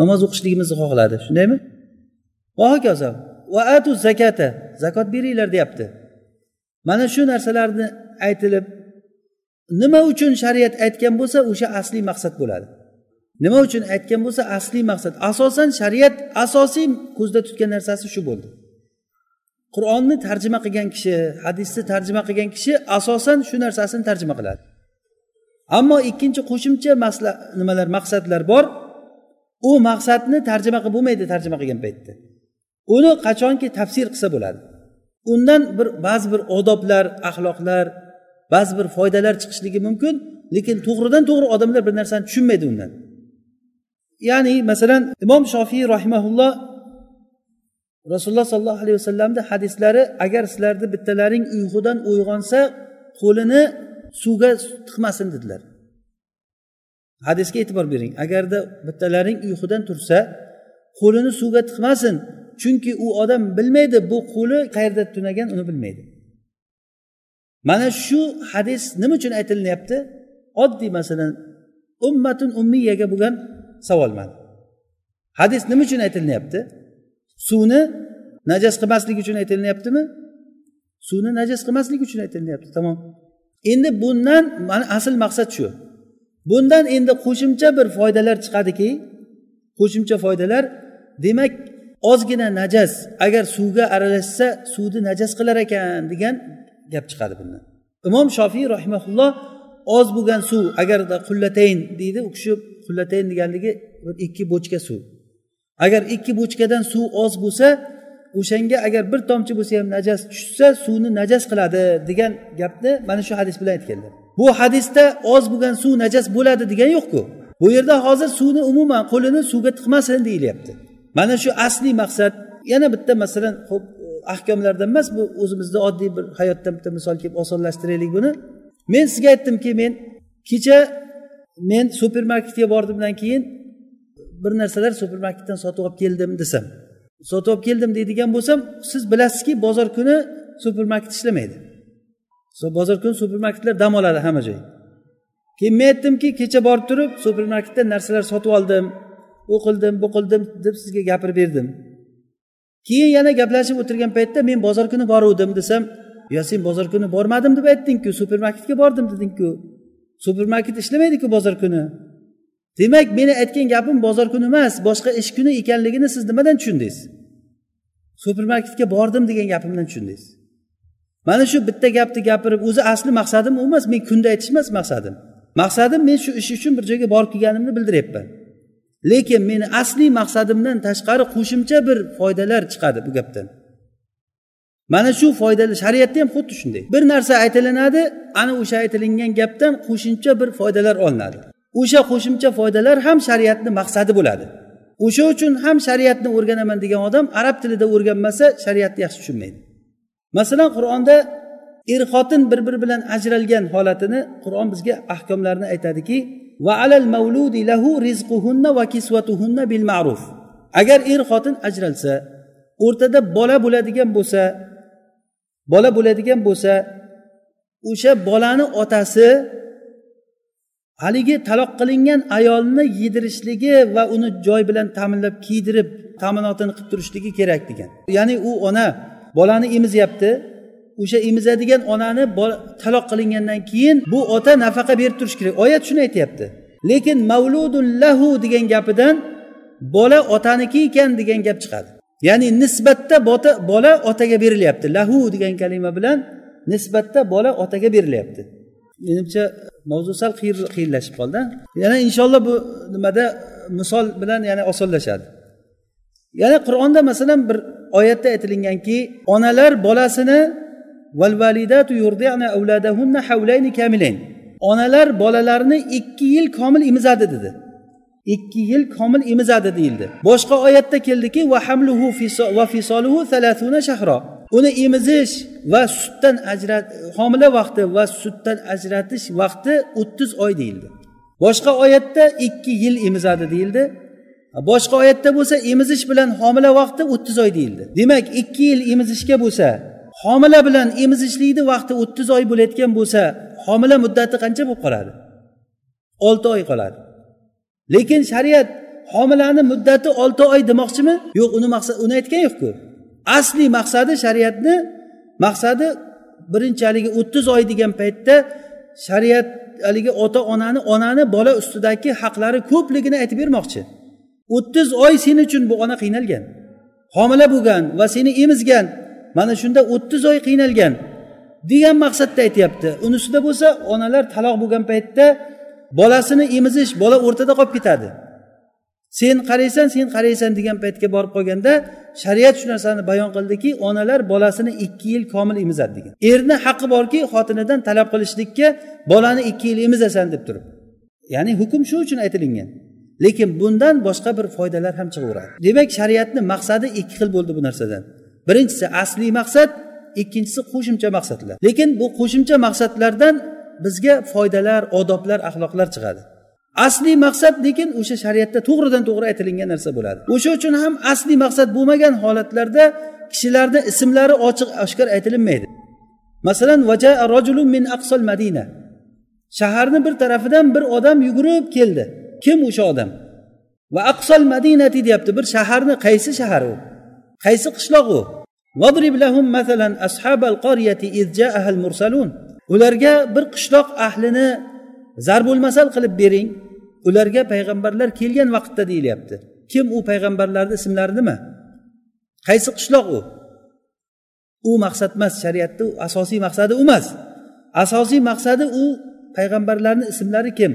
Namoz o'qishligimizni xohladi. Shundaymi? Va hokazo. Va atu zakata. Zakot beringlar deyapti. Mana shu narsalarni aytilib nima uchun shariat aytgan bo'lsa o'sha asliy maqsad bo'ladi. Nima uchun aytgan bo'lsa asliy maqsad. Asosan shariat asosiy ko'zda tutgan narsasi shu bo'ldi. Qur'onni tarjima qilgan kishi hadisni tarjima qilgan kishi asosan shu narsasini tarjima qiladi. Ammo ikkinchi qo'shimcha masla nimalar maqsadlar bor. U maqsadni tarjima qilib bo'lmaydi tarjima qilgan paytda. Uni qachonki tafsir qilsa bo'ladi. Undan bir ba'zi bir odoblar axloqlar ba'zi bir foydalar chiqishligi mumkin lekin to'g'ridan to'g'ri odamlar bir narsani tushunmaydi undan. Ya'ni masalan imom shofiy rahimaulloh rasululloh sollallohu alayhi vasallamni hadislari agar sizlarni bittalaring uyqudan uyg'onsa qo'lini suvga tiqmasin dedilar. Hadisga e'tibor bering. Agarda bittalaring uyqudan tursa qo'lini suvga tiqmasin chunki u odam bilmaydi bu qo'li qayerda tunagan uni bilmaydi. Mana shu hadis nima uchun aytilinyapti? Oddiy masalan ummatun ummiyaga bo'lgan savol mana hadis nima uchun aytilinyapti? Suvni najas qilmaslik uchun aytilinyaptimi? Suvni najas qilmaslik uchun aytilyapti tamom. Endi bundan mana asl maqsad shu. Bundan endi qo'shimcha bir foydalar chiqadiki qo'shimcha foydalar demak ozgina najas agar suvga aralashsa suvni najas qilar ekan degan gap chiqadi bundan. Imom shofiy rahimaulloh oz bo'lgan suv agarda qullatayn deydi u kishi qullatayn deganligi bir ikki bochka suv. Agar ikki bochkadan suv oz bo'lsa o'shanga agar bir tomchi bo'lsa ham najas tushsa suvni najas qiladi degan gapni mana shu hadis bilan aytganlar. Bu hadisda oz bo'lgan suv najas bo'ladi degan yo'qku. Bu yerda hozir suvni umuman qo'lini suvga tiqmasin deyilyapti. Mana shu asliy maqsad yana bitta masalan ho'p ahkomlardan emas bu o'zimizni oddiy bir hayotdan bitta misol kelib osonlashtiraylik buni. Men sizga aytdimki men kecha men supermarketga bordimdan keyin bir narsalar supermarketdan sotib olib keldim desam sotib olib keldim deydigan bo'lsam siz bilasizki bozor kuni supermarket ishlamaydi. Bozor kuni supermarketlar dam oladi hamma joy keyin men aytdimki kecha borib turib supermarketdan narsalar sotib oldim u qildim bu qildim deb sizga gapirib berdim. Keyin yana gaplashib o'tirgan paytda men bozor kuni boruvdim desam yo sen bozor kuni bormadim deb aytdingku supermarketga bordim dedingku. Supermarket ishlamaydiku bozor kuni. Demak meni aytgan gapim bozor kuni emas boshqa ish kuni ekanligini siz nimadan tushundingiz? Supermarketga bordim degan gapimdan tushundingiz. Mana shu bitta gapni gapirib o'zi asli maqsadim u emas men kunda aytish emas maqsadim. Maqsadim men shu ish uchun bir joyga borib kelganimni bildiryapman lekin meni asli maqsadimdan tashqari qo'shimcha bir foydalar chiqadi bu gapdan. Mana shu foydali shariatda ham xuddi shunday. Bir narsa aytilinadi ana o'sha aytilingan gapdan qo'shimcha bir foydalar olinadi. O'sha qo'shimcha foydalar ham shariatni maqsadi bo'ladi. O'sha uchun ham shariatni o'rganaman degan odam arab tilida o'rganmasa shariatni yaxshi tushunmaydi. Masalan qur'onda er xotin bir biri bilan ajralgan holatini qur'on bizga ahkomlarni aytadiki va alal mavludi lahu rizquhunna va kisvatuhunna bil ma'ruf. Agar er xotin ajralsa o'rtada bola bo'ladigan bo'lsa bola bo'ladigan bo'lsa o'sha bolani otasi haligi taloq qilingan ayolni yedirishligi va uni joy bilan ta'minlab kiydirib ta'minotini qilib turishligi kerak degan. Ya'ni u ona bolani emizyapti o'sha emizadigan onani taloq qilingandan keyin bu ota nafaqa berib turishi kerak. Oyat shuni aytyapti. Lekin mavludun lahu degan gapidan bola otaniki ekan degan gap chiqadi. Ya'ni nisbatda bola otaga berilyapti. Lahu degan kalima bilan nisbatda bola otaga berilyapti. Menimcha mavzu sal qiyinlashib qoldi. Yana inshaalloh bu nimada misol bilan yana osonlashadi. Yana qur'onda masalan bir oyatda aytilinganki onalar bolasini onalar bolalarini ikki yil komil emizadi dedi. Ikki yil komil emizadi deyildi. Boshqa oyatda keldiki va hamluhu va fisoluhu shahro uni emizish va sutdan ajrat homila vaqti va sutdan ajratish vaqti o'ttiz oy deyildi. Boshqa oyatda ikki yil emizadi deyildi. Boshqa oyatda bo'lsa emizish bilan homila vaqti o'ttiz oy deyildi. Demak ikki yil emizishga bo'lsa homila bilan emizishlikni vaqti o'ttiz oy bo'layotgan bo'lsa homila muddati qancha bo'lib qoladi? Olti oy qoladi. Lekin shariat homilani muddati olti oy demoqchimi? Yo'q uni maqsad uni aytgan yo'qku. Asli maqsadi shariatni maqsadi birinchi haligi o'ttiz oy degan paytda shariat haligi ota onani onani bola ustidagi haqlari ko'pligini aytib bermoqchi. O'ttiz oy sen uchun bu ona qiynalgan homila bo'lgan va seni emizgan mana shunda o'ttiz oy qiynalgan degan maqsadda aytyapti. Unisida bo'lsa onalar taloq bo'lgan paytda bolasini emizish bola o'rtada qolib ketadi. Sen qaraysan sen qaraysan degan paytga borib qolganda shariat shu narsani bayon qildiki onalar bolasini ikki yil komil emizadi degan. Erni haqqi borki xotinidan talab qilishlikka bolani ikki yil emizasan deb turib. Ya'ni hukm shu uchun aytilingan. Lekin bundan boshqa bir foydalar ham chiqaveradi. Demak shariatni maqsadi ikki xil bo'ldi bu narsadan. Birinchisi asliy maqsad ikkinchisi qo'shimcha maqsadlar. Lekin bu qo'shimcha maqsadlardan bizga foydalar odoblar axloqlar chiqadi. asliy maqsad lekin o'sha shariatda to'g'ridan to'g'ri aytilingan narsa bo'ladi. O'sha uchun ham asliy maqsad bo'lmagan holatlarda kishilarni ismlari ochiq oshkor aytilinmaydi. Masalan vaja rojulun min aqsol madina. Shaharni bir tarafidan bir odam yugurib keldi. Kim o'sha odam? Va aqsol madinati deyapti. Bir shaharni qaysi shahar u? Qaysi qishloq u? Ularga bir qishloq ahlini zarbulmasal qilib bering. Ularga payg'ambarlar kelgan vaqtda deyilyapti. Kim u payg'ambarlarni ismlari nima qaysi qishloq u? U maqsad emas shariatni asosiy maqsadi u emas. Asosiy maqsadi u payg'ambarlarni ismlari kim?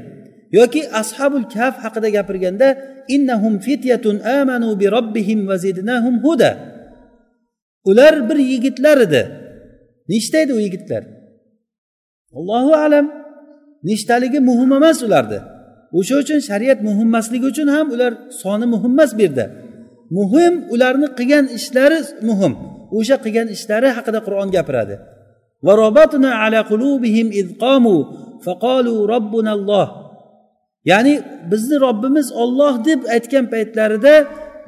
Yoki ashabul kaf haqida gapirganda innahum fityatun amanu bi robbihim va zidnahum huda. Ular bir yigitlar edi. Nechta edi u yigitlar? Allohu alam. Nechtaligi muhim emas ularni. O'sha uchun shariat muhim emasligi uchun ham ular soni muhim emas bu yerda. Muhim ularni qilgan ishlari muhim. O'sha qilgan ishlari haqida qur'on gapiradi. Ya'ni bizni robbimiz olloh deb aytgan paytlarida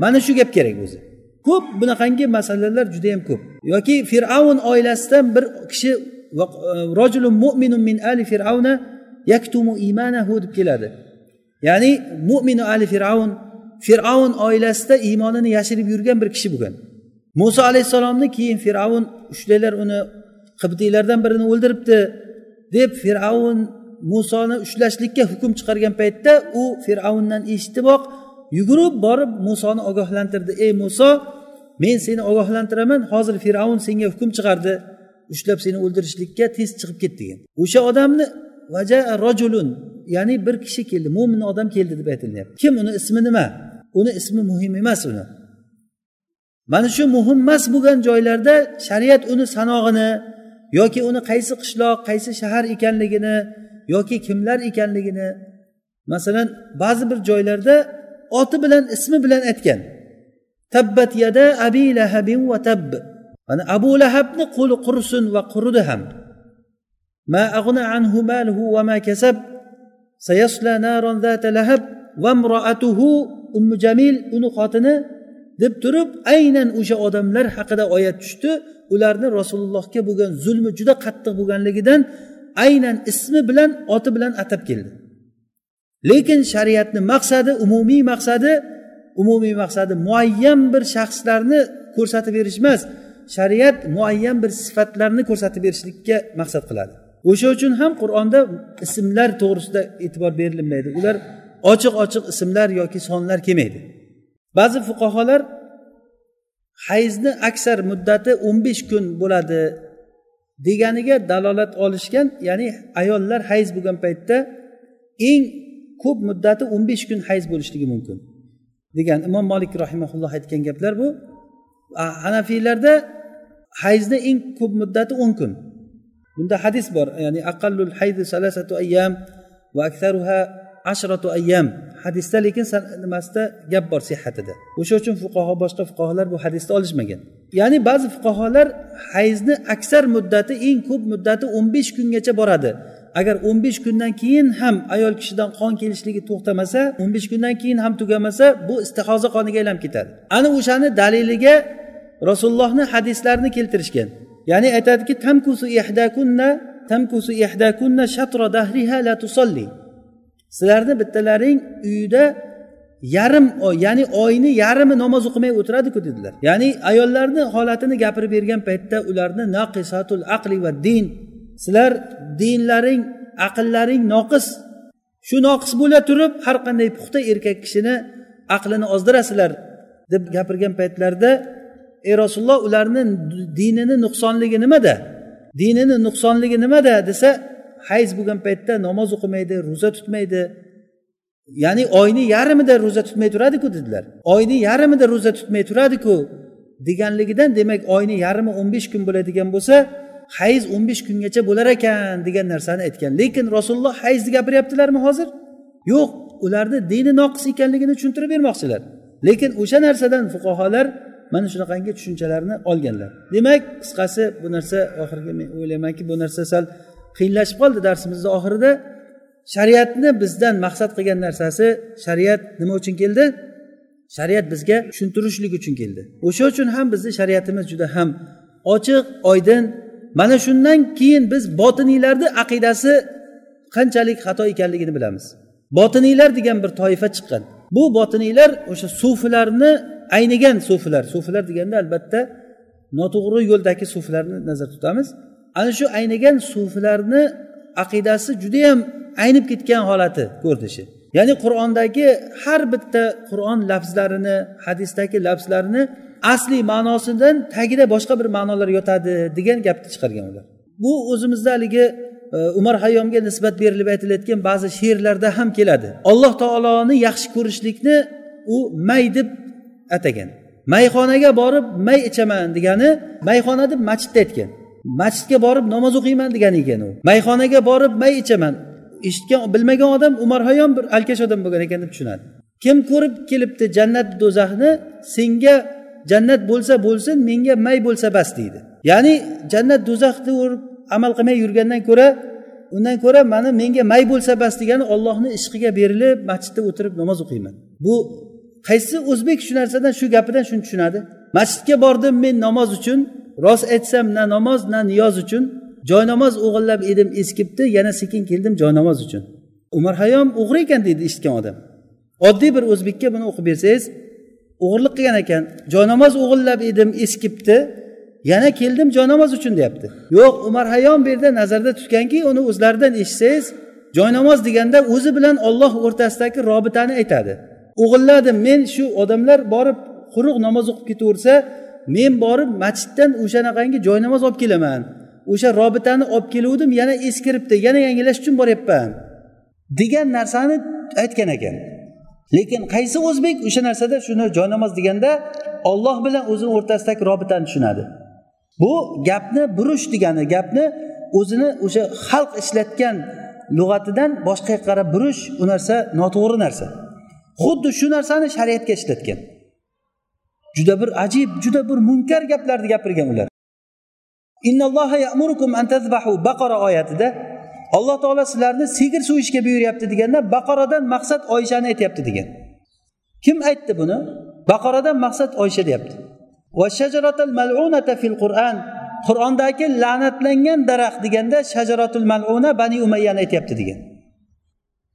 mana shu gap kerak o'zi. Ko'p bunaqangi masalalar juda yam ko'p. Yoki fir'avn oilasidan bir kishi rojulun mu'minun min ali fir'avna yaktumu imanahu deb keladi. Ya'ni mo'minu ali fir'avn fir'avn oilasida iymonini yashirib yurgan bir kishi bo'lgan. Muso alayhissalomni keyin fir'avn ushlanglar uni qibtiylardan birini o'ldiribdi deb fir'avn musoni ushlashlikka hukm chiqargan paytda u fir'avndan eshitiboq yugurib borib musoni ogohlantirdi. Ey muso men seni ogohlantiraman hozir fir'avn senga hukm chiqardi. Ushlab seni o'ldirishlikka tez chiqib ket degan o'sha odamni vaja rojulun ya'ni bir kishi keldi mo'min odam keldi deb aytilyapti. Kim uni ismi nima? Uni ismi muhim emas uni. Mana shu muhim emas bo'lgan joylarda shariat uni sanog'ini yoki uni qaysi qishloq qaysi shahar ekanligini yoki kimlar ekanligini masalan ba'zi bir joylarda oti bilan ismi bilan aytgan. Tabbat yada abi lahabin va tabb. Mana abu lahabni qo'li qursin va quridi ham. Ma ag'na anhu maluhu va ma kasab. Lahab va imroatuhu ummu jamil uni xotini deb turib aynan o'sha odamlar haqida oyat tushdi. Ularni rasulullohga bo'lgan zulmi juda qattiq bo'lganligidan aynan ismi bilan oti bilan atab keldi. Lekin shariatni maqsadi umumiy maqsadi umumiy maqsadi muayyan bir shaxslarni ko'rsatib berish emas shariat muayyan bir sifatlarni ko'rsatib berishlikka maqsad qiladi. O'sha uchun ham qur'onda ismlar to'g'risida e'tibor berilmaydi. Ular ochiq ochiq ismlar yoki sonlar kelmaydi. Ba'zi fuqarolar hayzni aksar muddati o'n besh kun bo'ladi deganiga dalolat olishgan ya'ni ayollar hayz bo'lgan paytda eng ko'p muddati o'n besh kun hayz bo'lishligi mumkin degan imom molik rahimaulloh aytgan gaplar bu. Hanafiylarda hayzni eng ko'p muddati o'n kun. Bunda hadis bor ya'ni aqallul haydi salasatu ayyam va aktharuha ashratu ayyam. Hadisda lekin nimasida gap bor sihatida o'sha uchun fuqaho boshqa fuqaholar bu hadisni olishmagan. Ya'ni ba'zi fuqaholar hayzni aksar muddati eng ko'p muddati o'n besh kungacha boradi. Agar o'n besh kundan keyin ham ayol kishidan qon kelishligi to'xtamasa o'n besh kundan keyin ham tugamasa bu istihoza qoniga aylanib ketadi. Ana o'shani daliliga rasulullohni hadislarini keltirishgan. Ya'ni aytadiki tamkusu ihdakunna tamkusu ihdakunna shatra dahriha la tusolli sizlarni bittalaring uyida yarim oy ya'ni oyni yarimi namoz o'qimay o'tiradiku dedilar. Ya'ni ayollarni holatini gapirib bergan paytda ularni naqisatul aqli va din. Sizlar dinlaring aqllaring noqis. Shu noqis bo'la turib har qanday puxta erkak kishini aqlini ozdirasizlar deb gapirgan paytlarida ey rasululloh ularni dinini nuqsonligi nimada? Dinini nuqsonligi nimada? desa hayz bo'lgan paytda namoz o'qimaydi ro'za tutmaydi. Ya'ni oyni yarmida ro'za tutmay turadiku dedilar. Oyni yarmida ro'za tutmay turadiku deganligidan demak oyni yarmi o'n besh kun bo'ladigan bo'lsa hayz o'n besh kungacha bo'lar ekan degan narsani aytgan. Lekin rasululloh hayzni gapiryaptilarmi hozir? Yo'q ularni dini noqis ekanligini tushuntirib bermoqchilar. Lekin o'sha narsadan fuqarolar mana shunaqangi tushunchalarni olganlar. Demak qisqasi bu narsa oxirgi men o'ylaymanki bu narsa sal qiyinlashib qoldi darsimizni oxirida. Shariatni bizdan maqsad qilgan narsasi shariat nima uchun keldi? Shariat bizga tushuntirishlik uchun keldi. O'sha uchun ham bizni shariatimiz juda ham ochiq oydin. Mana shundan keyin biz botiniylarni aqidasi qanchalik xato ekanligini bilamiz. Botiniylar degan bir toifa chiqqan. Bu botiniylar o'sha sufilarni aynigan sufilar sufilar deganda albatta noto'g'ri yo'ldagi sufilarni nazarda tutamiz. Ana shu aynigan sufilarni aqidasi judayam aynib ketgan holati ko'rinishi. Ya'ni qur'ondagi har bitta qur'on lafzlarini hadisdagi lafzlarni asli ma'nosidan tagida boshqa bir ma'nolar yotadi degan gapni chiqargan ular. Bu o'zimizda haligi e, umar hayyomga nisbat berilib aytilayotgan ba'zi she'rlarda ham keladi. Alloh taoloni yaxshi ko'rishlikni u may deb atagan. Mayxonaga borib may ichaman degani mayxona deb masjidda aytgan. Masjidga borib namoz o'qiyman degani ekan u. Mayxonaga borib may ichaman. Eshitgan bilmagan odam umar hayon bir alkash odam bo'lgan ekan deb tushunadi. Kim ko'rib kelibdi jannat do'zaxni senga jannat bo'lsa bo'lsin menga may bo'lsa bas deydi. Ya'ni jannat do'zaxni amal qilmay yurgandan ko'ra undan ko'ra mana menga may bo'lsa bas degani ollohni ishqiga berilib masjidda o'tirib namoz o'qiyman. Bu qaysi o'zbek shu narsadan shu gapidan shuni tushunadi? Masjidga bordim men namoz uchun rost aytsam na namoz na niyoz uchun. Joynamoz o'g'irlab edim eskibdi yana sekin keldim joynamoz uchun. Umar hayom o'g'ri ekan deydi eshitgan odam. Oddiy bir o'zbekka buni o'qib bersangiz o'g'irlik qilgan ekan. Joynamoz o'g'irlab edim eskibdi yana keldim joynamoz uchun deyapti. Yo'q umar hayom bu yerda nazarda tutganki uni o'zlaridan eshitsangiz joynamoz deganda o'zi bilan olloh o'rtasidagi robitani aytadi. O'g'illadim men shu odamlar borib quruq namoz o'qib ketaversa men borib masjiddan o'shanaqangi joynamoz olib kelaman. O'sha robitani olib keluvdim yana eskiribdi yana yangilash uchun boryapman. Degan narsani aytgan ekan. Lekin qaysi o'zbek o'sha narsada shuni joynamoz deganda olloh bilan o'zini o'rtasidagi robitani tushunadi. Bu gapni burish degani gapni o'zini o'sha xalq ishlatgan lug'atidan boshqa yoqqa qarab burish u narsa noto'g'ri narsa. Xuddi shu narsani shariatga ishlatgan. Juda bir ajib juda bir munkar gaplarni gapirgan ular. Yamurukum an tazbahu baqara oyatida alloh taolo sizlarni sigir so'yishga buyuryapti deganda baqaradan maqsad oyshani aytyapti degan. Kim aytdi buni? Baqaradan maqsad oysha deyapti. Qur'on qur'ondagi la'natlangan daraxt deganda shajaratul maluna bani umayyani aytyapti degan.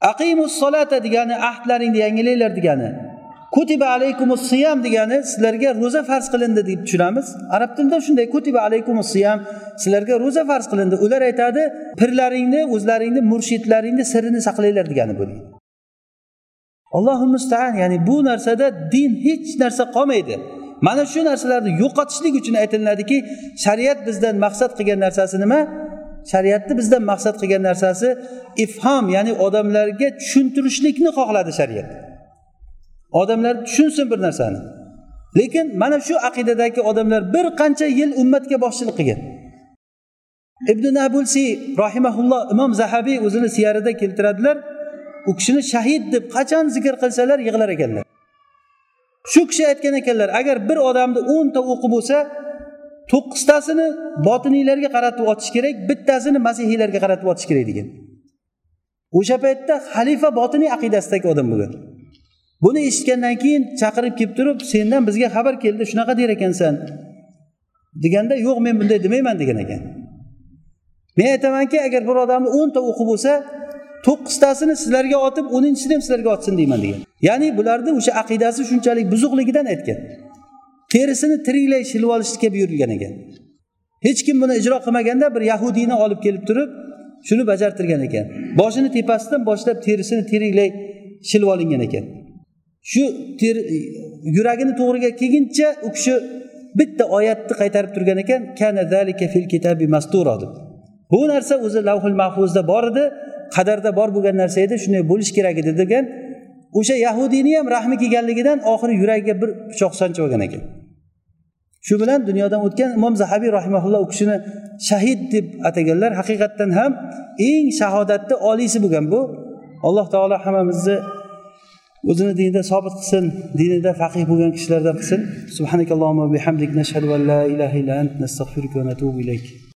Aqimus solata degani ahdlaringni yangilanglar degani kutiba alaykumus siyam degani sizlarga ro'za farz qilindi deb tushunamiz. Arab tilida shunday kutiba alaykumus siyam sizlarga ro'za farz qilindi. Ular aytadi pirlaringni o'zlaringni murshidlaringni sirini saqlanglar degani bu allohu mustaan ya'ni bu narsada din hech narsa qolmaydi. Mana shu narsalarni yo'qotishlik uchun aytiladiki shariat bizdan maqsad qilgan narsasi nima? Shariatni bizdan maqsad qilgan narsasi ifhom ya'ni odamlarga tushuntirishlikni xohladi shariat. Odamlar tushunsin bir narsani. Lekin mana shu aqidadagi odamlar bir qancha yil ummatga boshchilik qilgan. Ibn nabulsi rahimaulloh imom zahabiy o'zini siyarida keltiradilar u kishini shahid deb qachon zikr qilsalar yig'lar ekanlar. Shu kishi aytgan ekanlar agar bir odamni o'nta o'qi bo'lsa to'qqiztasini botiniylarga qaratib otish kerak bittasini masihiylarga qaratib otish kerak degan. O'sha paytda xalifa botiniy aqidasidagi odam bo'lgan. Buni eshitgandan keyin chaqirib kelib turib sendan bizga xabar keldi shunaqa der ekansan deganda yo'q men bunday demayman degan ekan. Men aytamanki agar bir odamni o'nta o'qi bo'lsa to'qqiztasini sizlarga otib o'ninchisini ham sizlarga otsin deyman degan. Ya'ni bularni o'sha aqidasi shunchalik buzuqligidan aytgan. Terisini tiriklay shilib olishga buyurilgan ekan. Hech kim buni ijro qilmaganda bir yahudiyni olib kelib turib shuni bajartirgan ekan. Boshini tepasidan boshlab terisini tiriklay shilib olingan ekan. Shu yuragini to'g'riga kelguncha u kishi bitta oyatni qaytarib turgan ekan. Kana zalika fil kitabi mastura deb. Bu narsa o'zi lavhul mahfuzda bor edi qadarda bor bo'lgan narsa edi shunday bo'lishi kerak edi degan o'sha yahudiyni ham rahmi kelganligidan oxiri yuragiga bir pichoq sanchib olgan ekan. Shu bilan dunyodan o'tgan imom zahabiy rahimaulloh u kishini shahid deb ataganlar haqiqatdan ham eng shahodatni oliysi bo'lgan bu. Alloh taolo hammamizni o'zini dinida sobit qilsin dinida faqih bo'lgan kishilardan qilsin. Subhanakallohumma bihamdik nashhadu an la ilaha illa ant nastag'firuka va natubu ilayk.